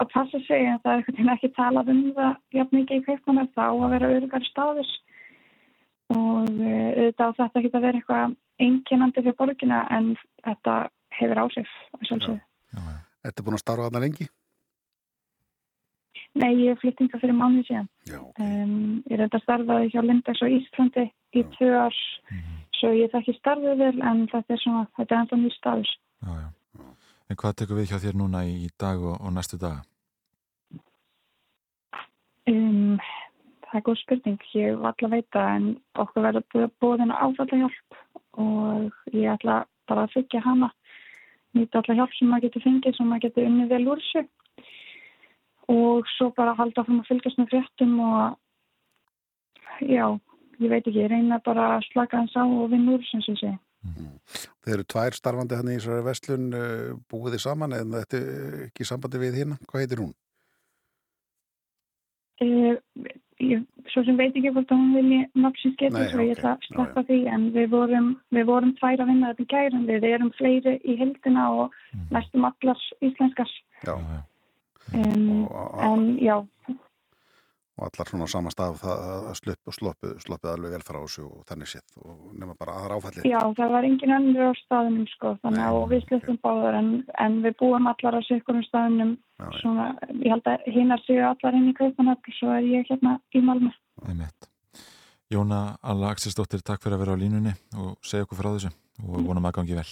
Speaker 18: að passa sig en það er einhvern veginn ekki talað um það jafn mikið í Kaupanöfn þá að vera örgar staðis og eh, auðvitað á þetta ekki að vera eitthvað einkennandi fyrir borgina en þetta hefur að sjálfsögðu.
Speaker 4: Ertu búin að starfa þarna lengi?
Speaker 18: Nei, ég er flyttinga fyrir mánuð síðan.
Speaker 4: Já,
Speaker 18: um, ég er þetta starfaði hjá Lindex og Íslandi í tvö ár, svo ég þekki starfið vel en þetta er svona, þetta er enda mjög staður.
Speaker 3: En hvað tekur við hjá þér núna í dag og, og næstu daga?
Speaker 18: Um, það er góð spurning, ég var alltaf að veita en okkur verður búin áfalla hjálp og ég ætla bara að fyggja hana, nýta alla hjálp sem maður getur fengið, sem maður getur unnið vel úr þessu og svo bara halda fram að fylgjast með fréttum og já, ég veit ekki, ég reyna bara að slaka hans á og vinna úr sem ég segi.
Speaker 4: Þeir eru tvær starfandi hann í þessari vestlun uh, búið þið saman en þetta er ekki sambandi við hérna. Hvað heitir hún?
Speaker 18: Uh, ég, svo sem veit ekki hvort að hún vilji nafnsins geta, svo ég ætla að sleppa því en við vorum, við vorum tvær að vinna þetta í gærum, við erum fleiri í heldina og næstum allar íslenskar
Speaker 4: Já.
Speaker 18: um, en já,
Speaker 19: og allar svona á sama stað það, það sloppu alveg vel frá þessu og þannig sétt og nema bara aðra áfallið.
Speaker 18: Já, það var engin önnur á staðunum sko, þannig að við sluppum báðar en, en við búum allar á sikkurum staðunum svona, ég held að hinnar séu allar inn í kaupanöfn svo er ég hérna í Malmö.
Speaker 3: Einmitt. Jóna Alla Axelsdóttir, takk fyrir að vera á línunni og segja okkur frá þessu og vonum að gangi vel.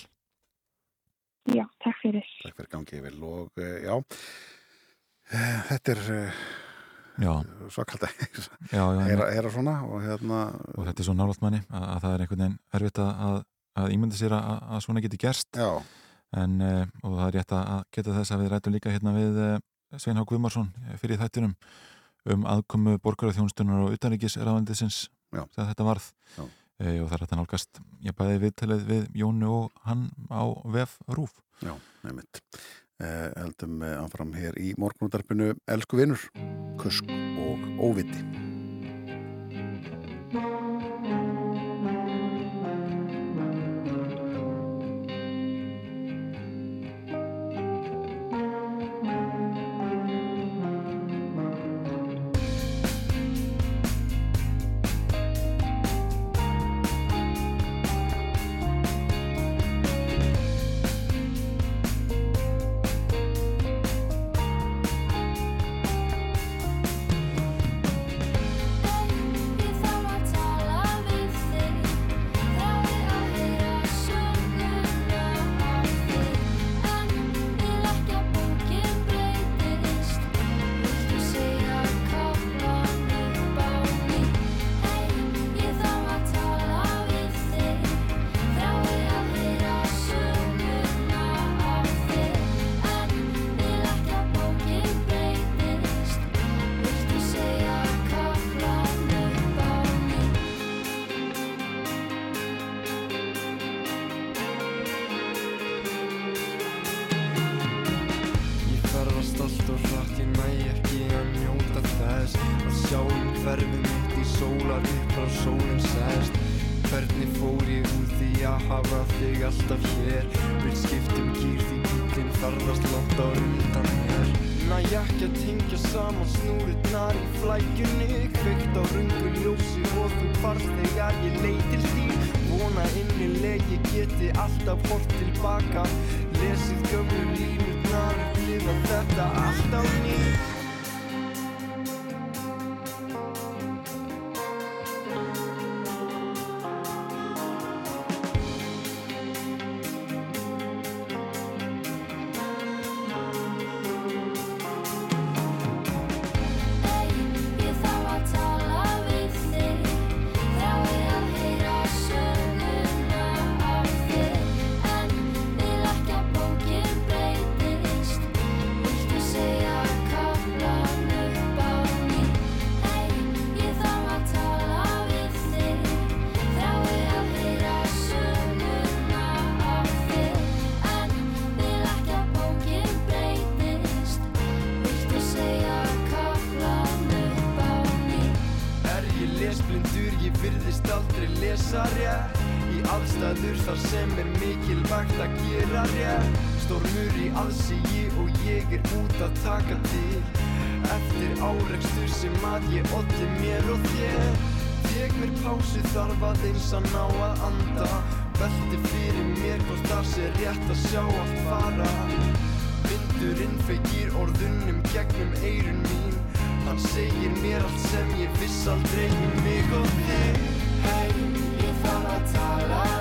Speaker 18: Já, takk fyrir.
Speaker 19: Takk fyrir gangið vel og uh, já, uh, þetta er uh, svakalt að heyra, heyra svona og hérna
Speaker 3: og þetta er svo nálátt manni að, að það er einhvern veginn erfitt að, að, ímynda sér að, að svona geti gerst. En, uh, og það er rétt að geta þess að við rættum líka hérna við uh, Svein Há Guðmarsson fyrir þættinum um aðkomu borgarþjónstunar og utanríkisraðandisins þegar þetta varð.
Speaker 19: Já.
Speaker 3: og það er þetta nálgast ég bæði viðtalið við Jónu og hann á VF Rúf
Speaker 19: Já, nefnitt. Eh, heldum eh, áfram hér í morgunútarpinu Elsku vinnur, kusk og óviti.
Speaker 20: Hann segir mér allt sem ég viss aldrei um mig og þig
Speaker 14: Hei, ég þarf að tala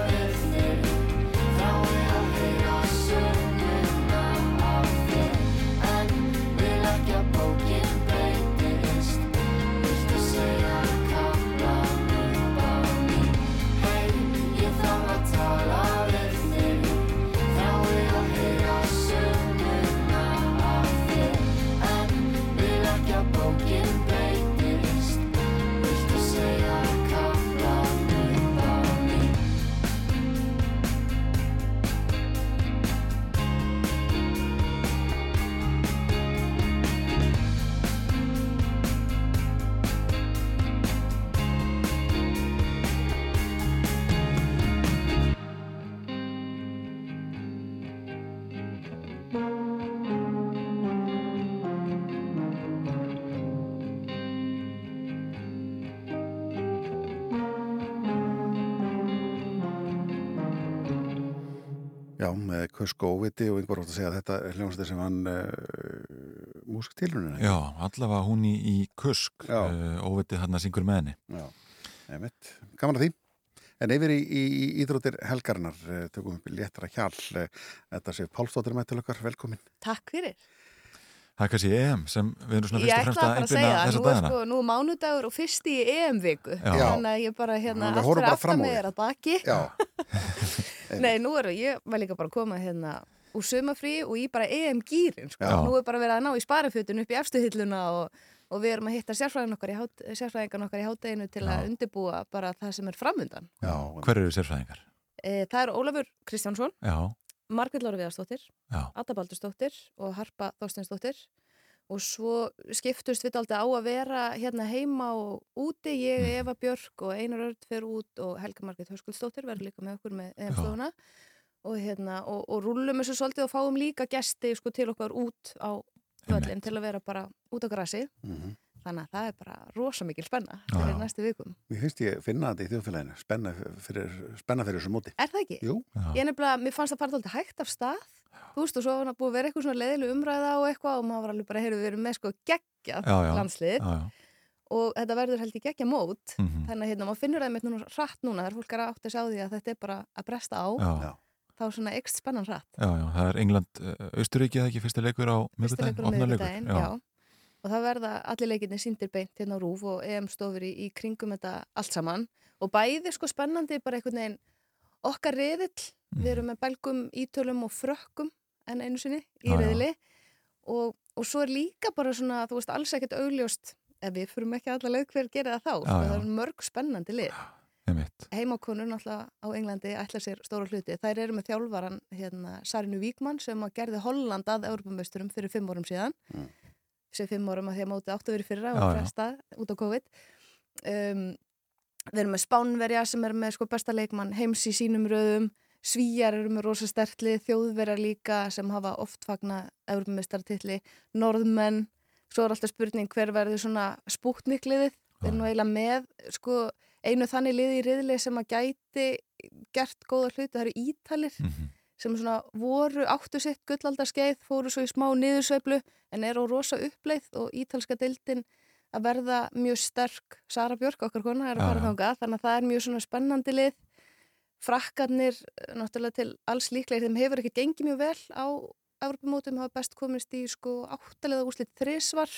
Speaker 4: Kusk og Óviti og einhver átt að segja að þetta er hljómsveitir sem hann uh, músiktilrunina.
Speaker 3: Já, allavega hún í, í kusk uh, óvitið hann að syngur með henni
Speaker 4: Já, nefnitt. Gaman að því. En yfir í, í, í Íþróttir helgarinnar eh, tökum við léttra hjál. Eh, Þetta sé Pálsdóttir með til okkar, velkomin.
Speaker 21: Takk fyrir.
Speaker 3: Það er kannski EM sem við erum svona
Speaker 21: Ég
Speaker 3: fyrst og fremst
Speaker 21: ætla
Speaker 3: að
Speaker 21: bara að segja,
Speaker 3: þessa
Speaker 21: nú er, sko, nú er mánudagur og fyrst í EM-viku,
Speaker 3: Já.
Speaker 21: þannig að ég bara hérna aftan mig
Speaker 4: þig.
Speaker 21: er að baki.
Speaker 4: Já.
Speaker 21: Nei, nú erum ég var líka bara að koma hérna úr sumafrí og í bara EM-gýrin, sko.
Speaker 4: Já.
Speaker 21: Nú er bara verið að ná í sparafjötun upp í efstu hilluna og, og við erum að hitta sérfræðin okkar í hátteginu til að undibúa bara það sem er framundan.
Speaker 3: Já, hver eru sérfræðingar?
Speaker 21: E, það er Ólafur Kristjánsson,
Speaker 3: Já,
Speaker 21: Margrét Lára Viðarsdóttir,
Speaker 3: Já.
Speaker 21: Adda Baldursdóttir og Harpa Þorsteinsdóttir. Og svo skiptust við aldrei á að vera hérna heima og úti, ég,
Speaker 3: Mm.
Speaker 21: Eva Björk og Einar Örd fer út og Helga Margrét Höskuldsdóttir verður líka með okkur með EM-stofuna og, hérna, og, og rúllum þessu svolítið og fáum líka gesti sko, til okkar út á völlin til að vera bara út á grasi þannig að það er bara rosa mikil spenna
Speaker 4: Já,
Speaker 21: fyrir
Speaker 4: já.
Speaker 21: næstu vikum.
Speaker 4: Mér finnst ég finna þetta í þjóðfélaginu, spenna fyrir, spenna fyrir þessu móti.
Speaker 21: Er það ekki?
Speaker 4: Jú.
Speaker 21: Ég nefnilega, mér fannst það fara alltaf hægt af stað þú veist og svo var það búið að vera eitthvað svona leiðileg umræða og eitthvað og maður var alveg bara, heyrðu, við erum með sko geggja
Speaker 3: Já, já.
Speaker 21: landslið
Speaker 3: Já, já.
Speaker 21: og þetta verður held í geggja mót
Speaker 3: Mhm.
Speaker 21: þannig að hérna, maður finnur það með núna hratt núna þegar fólk er að átta sig á því að þetta er bara að bresta á
Speaker 3: Já.
Speaker 21: þá svona ekst spennan hratt
Speaker 3: já, já, það er England, uh, Austuríki eða ekki fyrsti leikur á
Speaker 21: Fyrsti
Speaker 3: miðvikudaginn,
Speaker 21: leikur á miðvikudaginn, já. Og það verða allir leikinni síndir beint hérna á rúf og EM stofur í, í kringum þetta allt saman og bæði sko spennandi bara einhvern veginn okkar reðill, við erum með belgum, ítölum og frökkum en einu sinni í
Speaker 3: já.
Speaker 21: reðili og, og svo er líka bara svona, þú veist, alls ekkert augljóst ef við fyrum ekki alla leið hver gerir það þá
Speaker 3: já.
Speaker 21: það er mörg spennandi lið heimakonur náttúrulega á Englandi ætla sér stóra hluti. Þær eru með þjálfaran hérna, Sarinu Víkmann sem að gerði Holland að Europameisturum fyrir fimm árum síðan
Speaker 4: Mm.
Speaker 21: Sem fimm árum að því að móti áttu verið fyrra og fresta út á COVID. Um, við erum með Spánverja sem er með sko besta leikmann heims í sínum röðum. Svíjar eru með rosa stertli, þjóðverjar líka sem hafa oft fagna Europameistertitli, Norðmenn svo er alltaf spurning hver verður svona spútnikliðið, við erum nú eiginlega með sko einu þannig liði í riðli sem að gæti gert góða hluti, það eru ítalir sem svona voru áttu sitt gullaldarskeið, fóru svo í smá niðursveiflu en eru á rosa uppleið og ítalska deildin að verða mjög sterk, Sara Björk okkar kona er að fara
Speaker 3: já.
Speaker 21: þangað, þannig að það er mjög svona spennandi lið. Frakkarnir náttúrulega til alls líklega þeim hefur ekki gengið mjög vel á Evropamótum hafa best komist í sko áttalega úrslit þrisvar.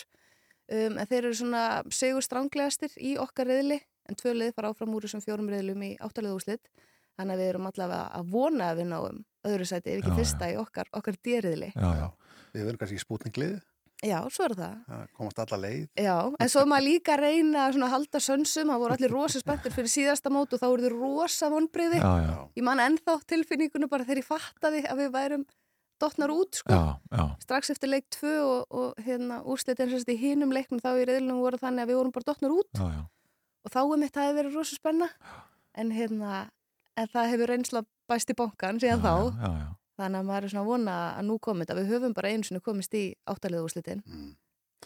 Speaker 21: Um, en þeir eru svona segur stránglegastir í okkar reyðli en tvö lið fara áfram úr þessum fjórum reyðlum í áttalega úrslit. Þannig að við erum allavega að vona að við náum öðru sæti ef ekki
Speaker 4: Já, já.
Speaker 21: fyrsta í okkar, okkar dýrriðli
Speaker 3: Já, já.
Speaker 4: Við verðum kannski í spútningliði,
Speaker 21: Já, svo er það
Speaker 4: það komast alla leið.
Speaker 21: Já, en svo er maður líka að reyna að svona halda sönsum, það voru allir rosa spenntur fyrir síðasta mót og þá voru þið rosa vonbriði.
Speaker 3: Já, já.
Speaker 21: Ég man ennþá tilfinningunum bara þegar ég fattaði að við værum dottnar út, sko.
Speaker 3: Já, já.
Speaker 21: Strax eftir leik 2 og, og hérna úrslitin sérst í hinum leiknum þá í reyðlunum voru þannig að við vorum bara dottnar út
Speaker 3: Já, já.
Speaker 21: og þá er mitt að það hefur verið rosa spenna. En hérna, en það hefur reynsla bæst í bankan síðan þá.
Speaker 3: Já, já.
Speaker 21: Þannig að maður er svona að vona að nú komið þetta. Við höfum bara einu sinni komist í áttaliða úrslitin.
Speaker 4: Mm.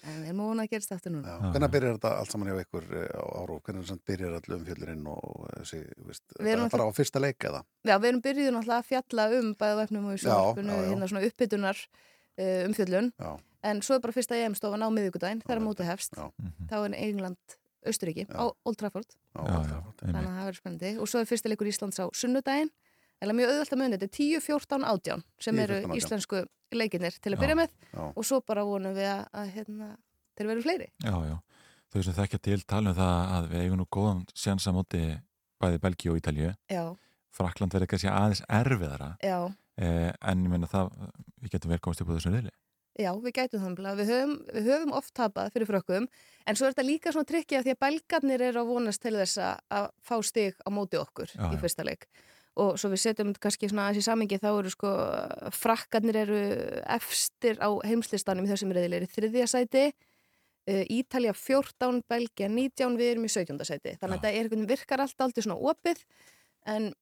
Speaker 21: En við erum að vona að gerist aftur núna.
Speaker 4: Já. Hvernig byrjar þetta allt saman hjá ykkur eh, á áru? Hvernig samt byrjar allu umfjöldurinn og eh, þessi, þú veist,
Speaker 21: Við
Speaker 4: bara, bara á fyrsta leik eða?
Speaker 21: Já, við erum byrjuð náttúrulega að fjalla um bæða vefnum og
Speaker 4: Já, já, já.
Speaker 21: hérna svona uppbytunar uh, umfjöllun,
Speaker 4: Já.
Speaker 21: en svo er bara fyrsta EM-stofan á miðvikudaginn, þegar mótið hefst,
Speaker 3: Mhm.
Speaker 21: þá er England Östuríki á Old Trafford,
Speaker 4: Já,
Speaker 3: já, já.
Speaker 21: þannig að það verður spennandi og svo er fyrsta leikur Íslands á sunnudaginn, eða mjög auðvöld að muni, þetta er 10, 14, 18 sem
Speaker 4: 10,
Speaker 21: eru
Speaker 4: 14, 18.
Speaker 21: íslensku leikinnir til að
Speaker 3: Já,
Speaker 21: byrja með
Speaker 4: já.
Speaker 21: og svo bara vonum við að, að hérna, þeir verður fleiri.
Speaker 3: Já, já. Þau sem þekkja til tala um það að við eigum nú góðan sjans að móti bæði Belgíu og Ítalju.
Speaker 21: Já,
Speaker 3: Frakland verður kannski aðeins erfiðara.
Speaker 21: já.
Speaker 3: Eh, en ég meina það, við getum vel komast upp á þessum riðli.
Speaker 21: Já, við gætum það. Við höfum, við höfum oft tapað fyrir frökkum, en svo er þetta líka svona trikki af því að belgarnir eru að vonast til þess að- að fá stig á móti okkur
Speaker 3: Já,
Speaker 21: í fyrsta leik. Og svo við setjum kannski svona í samingi, þá eru sko, frakkarnir eru efstir á heimslistanum í þessum reyðileg í þriðja sæti, Ítalja 14, Belgia 19, við erum í 17. sæti. Þannig að þetta er virkar allt aldrei svona opið, en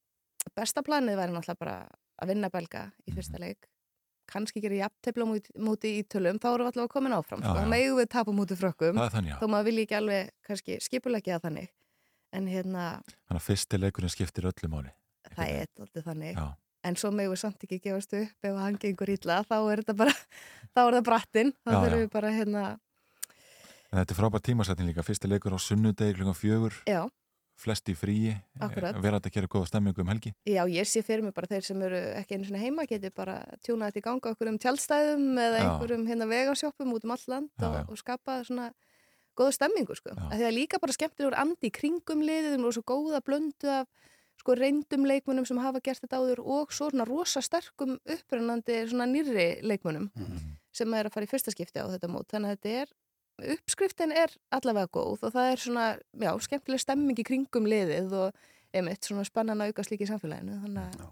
Speaker 21: besta planið væri náttúrulega bara að vinna belga í fyrsta
Speaker 3: Mhm.
Speaker 21: leik kannski gera jafntefla múti, í tölum þá erum við allavega komin áfram
Speaker 3: Já,
Speaker 21: sko. þá megum við tapa múti frökkum þó maður vilji ekki alveg kannski skipulegja þannig en hérna
Speaker 3: Þannig að fyrsti leikurinn skiptir öllu máli.
Speaker 21: Það er alltaf þannig.
Speaker 3: Já.
Speaker 21: en svo megum við samt ekki gefast upp ef hann gengur illa, þá er þetta bara þá er það brattinn, þá þurfum við bara hérna,
Speaker 3: En þetta er frábært tímasetning líka, fyrsti leikur á sunnudegi klukkan fjögur,
Speaker 21: já,
Speaker 3: flest í fríi,
Speaker 21: Akkúrat.
Speaker 3: vera þetta að gera góða stemmingu um helgi.
Speaker 21: já, ég sé fyrir mig bara þeir sem eru ekki einu svona heima geti bara tjúnað þetta í ganga okkur um tjálstæðum eða einhverjum hérna vegasjópum út um all land og, og skapa svona góða stemmingu sko. Af Því að líka bara skemmtilegur andi kringum liðum og svo góða blöndu af sko reyndum leikmunum sem hafa gert þetta áður og svo svona rosa sterkum upprennandi svona nýrri leikmunum sem er að fara í fyrsta skipti á þetta mót þannig að þetta er, uppskriftin er allavega góð og það er svona, já, skemmtileg stemming í kringum liðið og einmitt svona spennan að auka slíki í samfélaginu þannig að,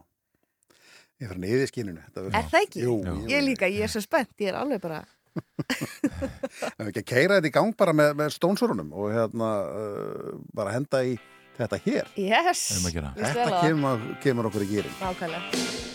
Speaker 4: Ég fyrir niður í skínunu.
Speaker 21: er það ekki?
Speaker 4: Jú,
Speaker 21: Ég líka, ég er svo spennt, ég er alveg bara
Speaker 4: Ef við ekki að keira þetta í gang bara með, með stónsurunum og hérna uh, bara henda í þetta hér.
Speaker 21: Yes,
Speaker 3: Erum að gera.
Speaker 21: Veistu vel
Speaker 4: Þetta kemur, kemur okkur í gýrin.
Speaker 21: Nákvæmlega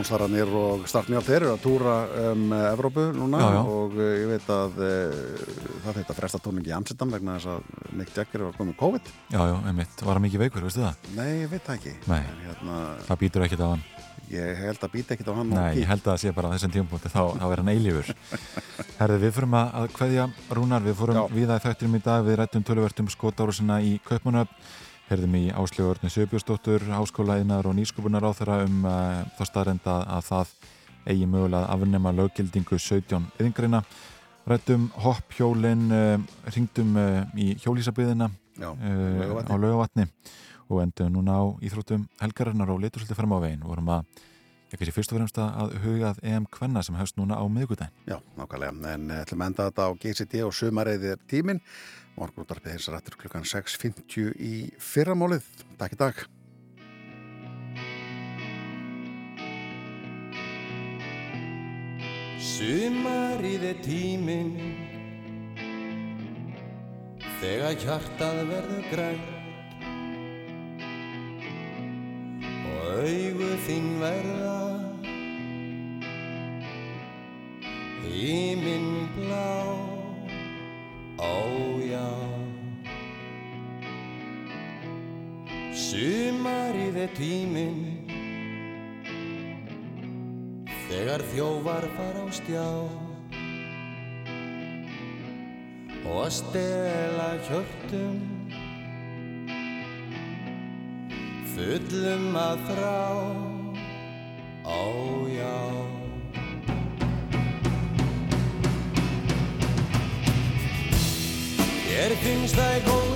Speaker 4: Stónstararnir og startmjál þeir eru að túra um Evrópu núna
Speaker 3: Já, já.
Speaker 4: og uh, ég veit að uh, það þetta fresta tóningi í Amsterdam vegna þess að Mick Jagger var komið COVID.
Speaker 3: Já, já, einmitt, var hann mikið veikur, veistu það?
Speaker 4: Nei, ég veit það ekki. En hérna,
Speaker 3: það býtur ekkit á hann.
Speaker 4: ég held að býta ekkit á hann.
Speaker 3: Nei, ég held að það sé bara á þessum tímpúti, þá, þá er hann eilífur. Herði, við fórum að, að kveðja Rúnar, við fórum viða í þættinum í dag, við rættum tölvertum skotárusina í Kaupmannöfn, herðum í Áslögurni Söbjörnsdóttur, háskólaðinar og nýsköpunar á þeirra um uh, þá staðrenda að það eigi mögulega að afnema löggildingu 17 yðingreina. Rættum hoppjólin, uh, ringdum uh, í hjólísabiðina á laugavatni og endum núna á íþróttum helgarinnar og letur svolítið fram á veginn. Vorum að, ég kannski fyrst og fremst að huga að EM Kvenna sem hefst núna á miðgudaginn.
Speaker 4: Já, nákvæmlega. En eh, ætlum að enda þetta á GCD og sumarið er tíminn. Morgunúttarpið hins rættur klukkan 6.50 í fyrramálið. Takk í dag.
Speaker 9: Sumarið er tíminn Þegar hjartað verður græn Og augu þín verða Híminn blá Ó já Sumarið er tímin Þegar þjóvar fara á stjá. Og að stela hjörtum. Fullum að þrá. Ó já Þér finnst það í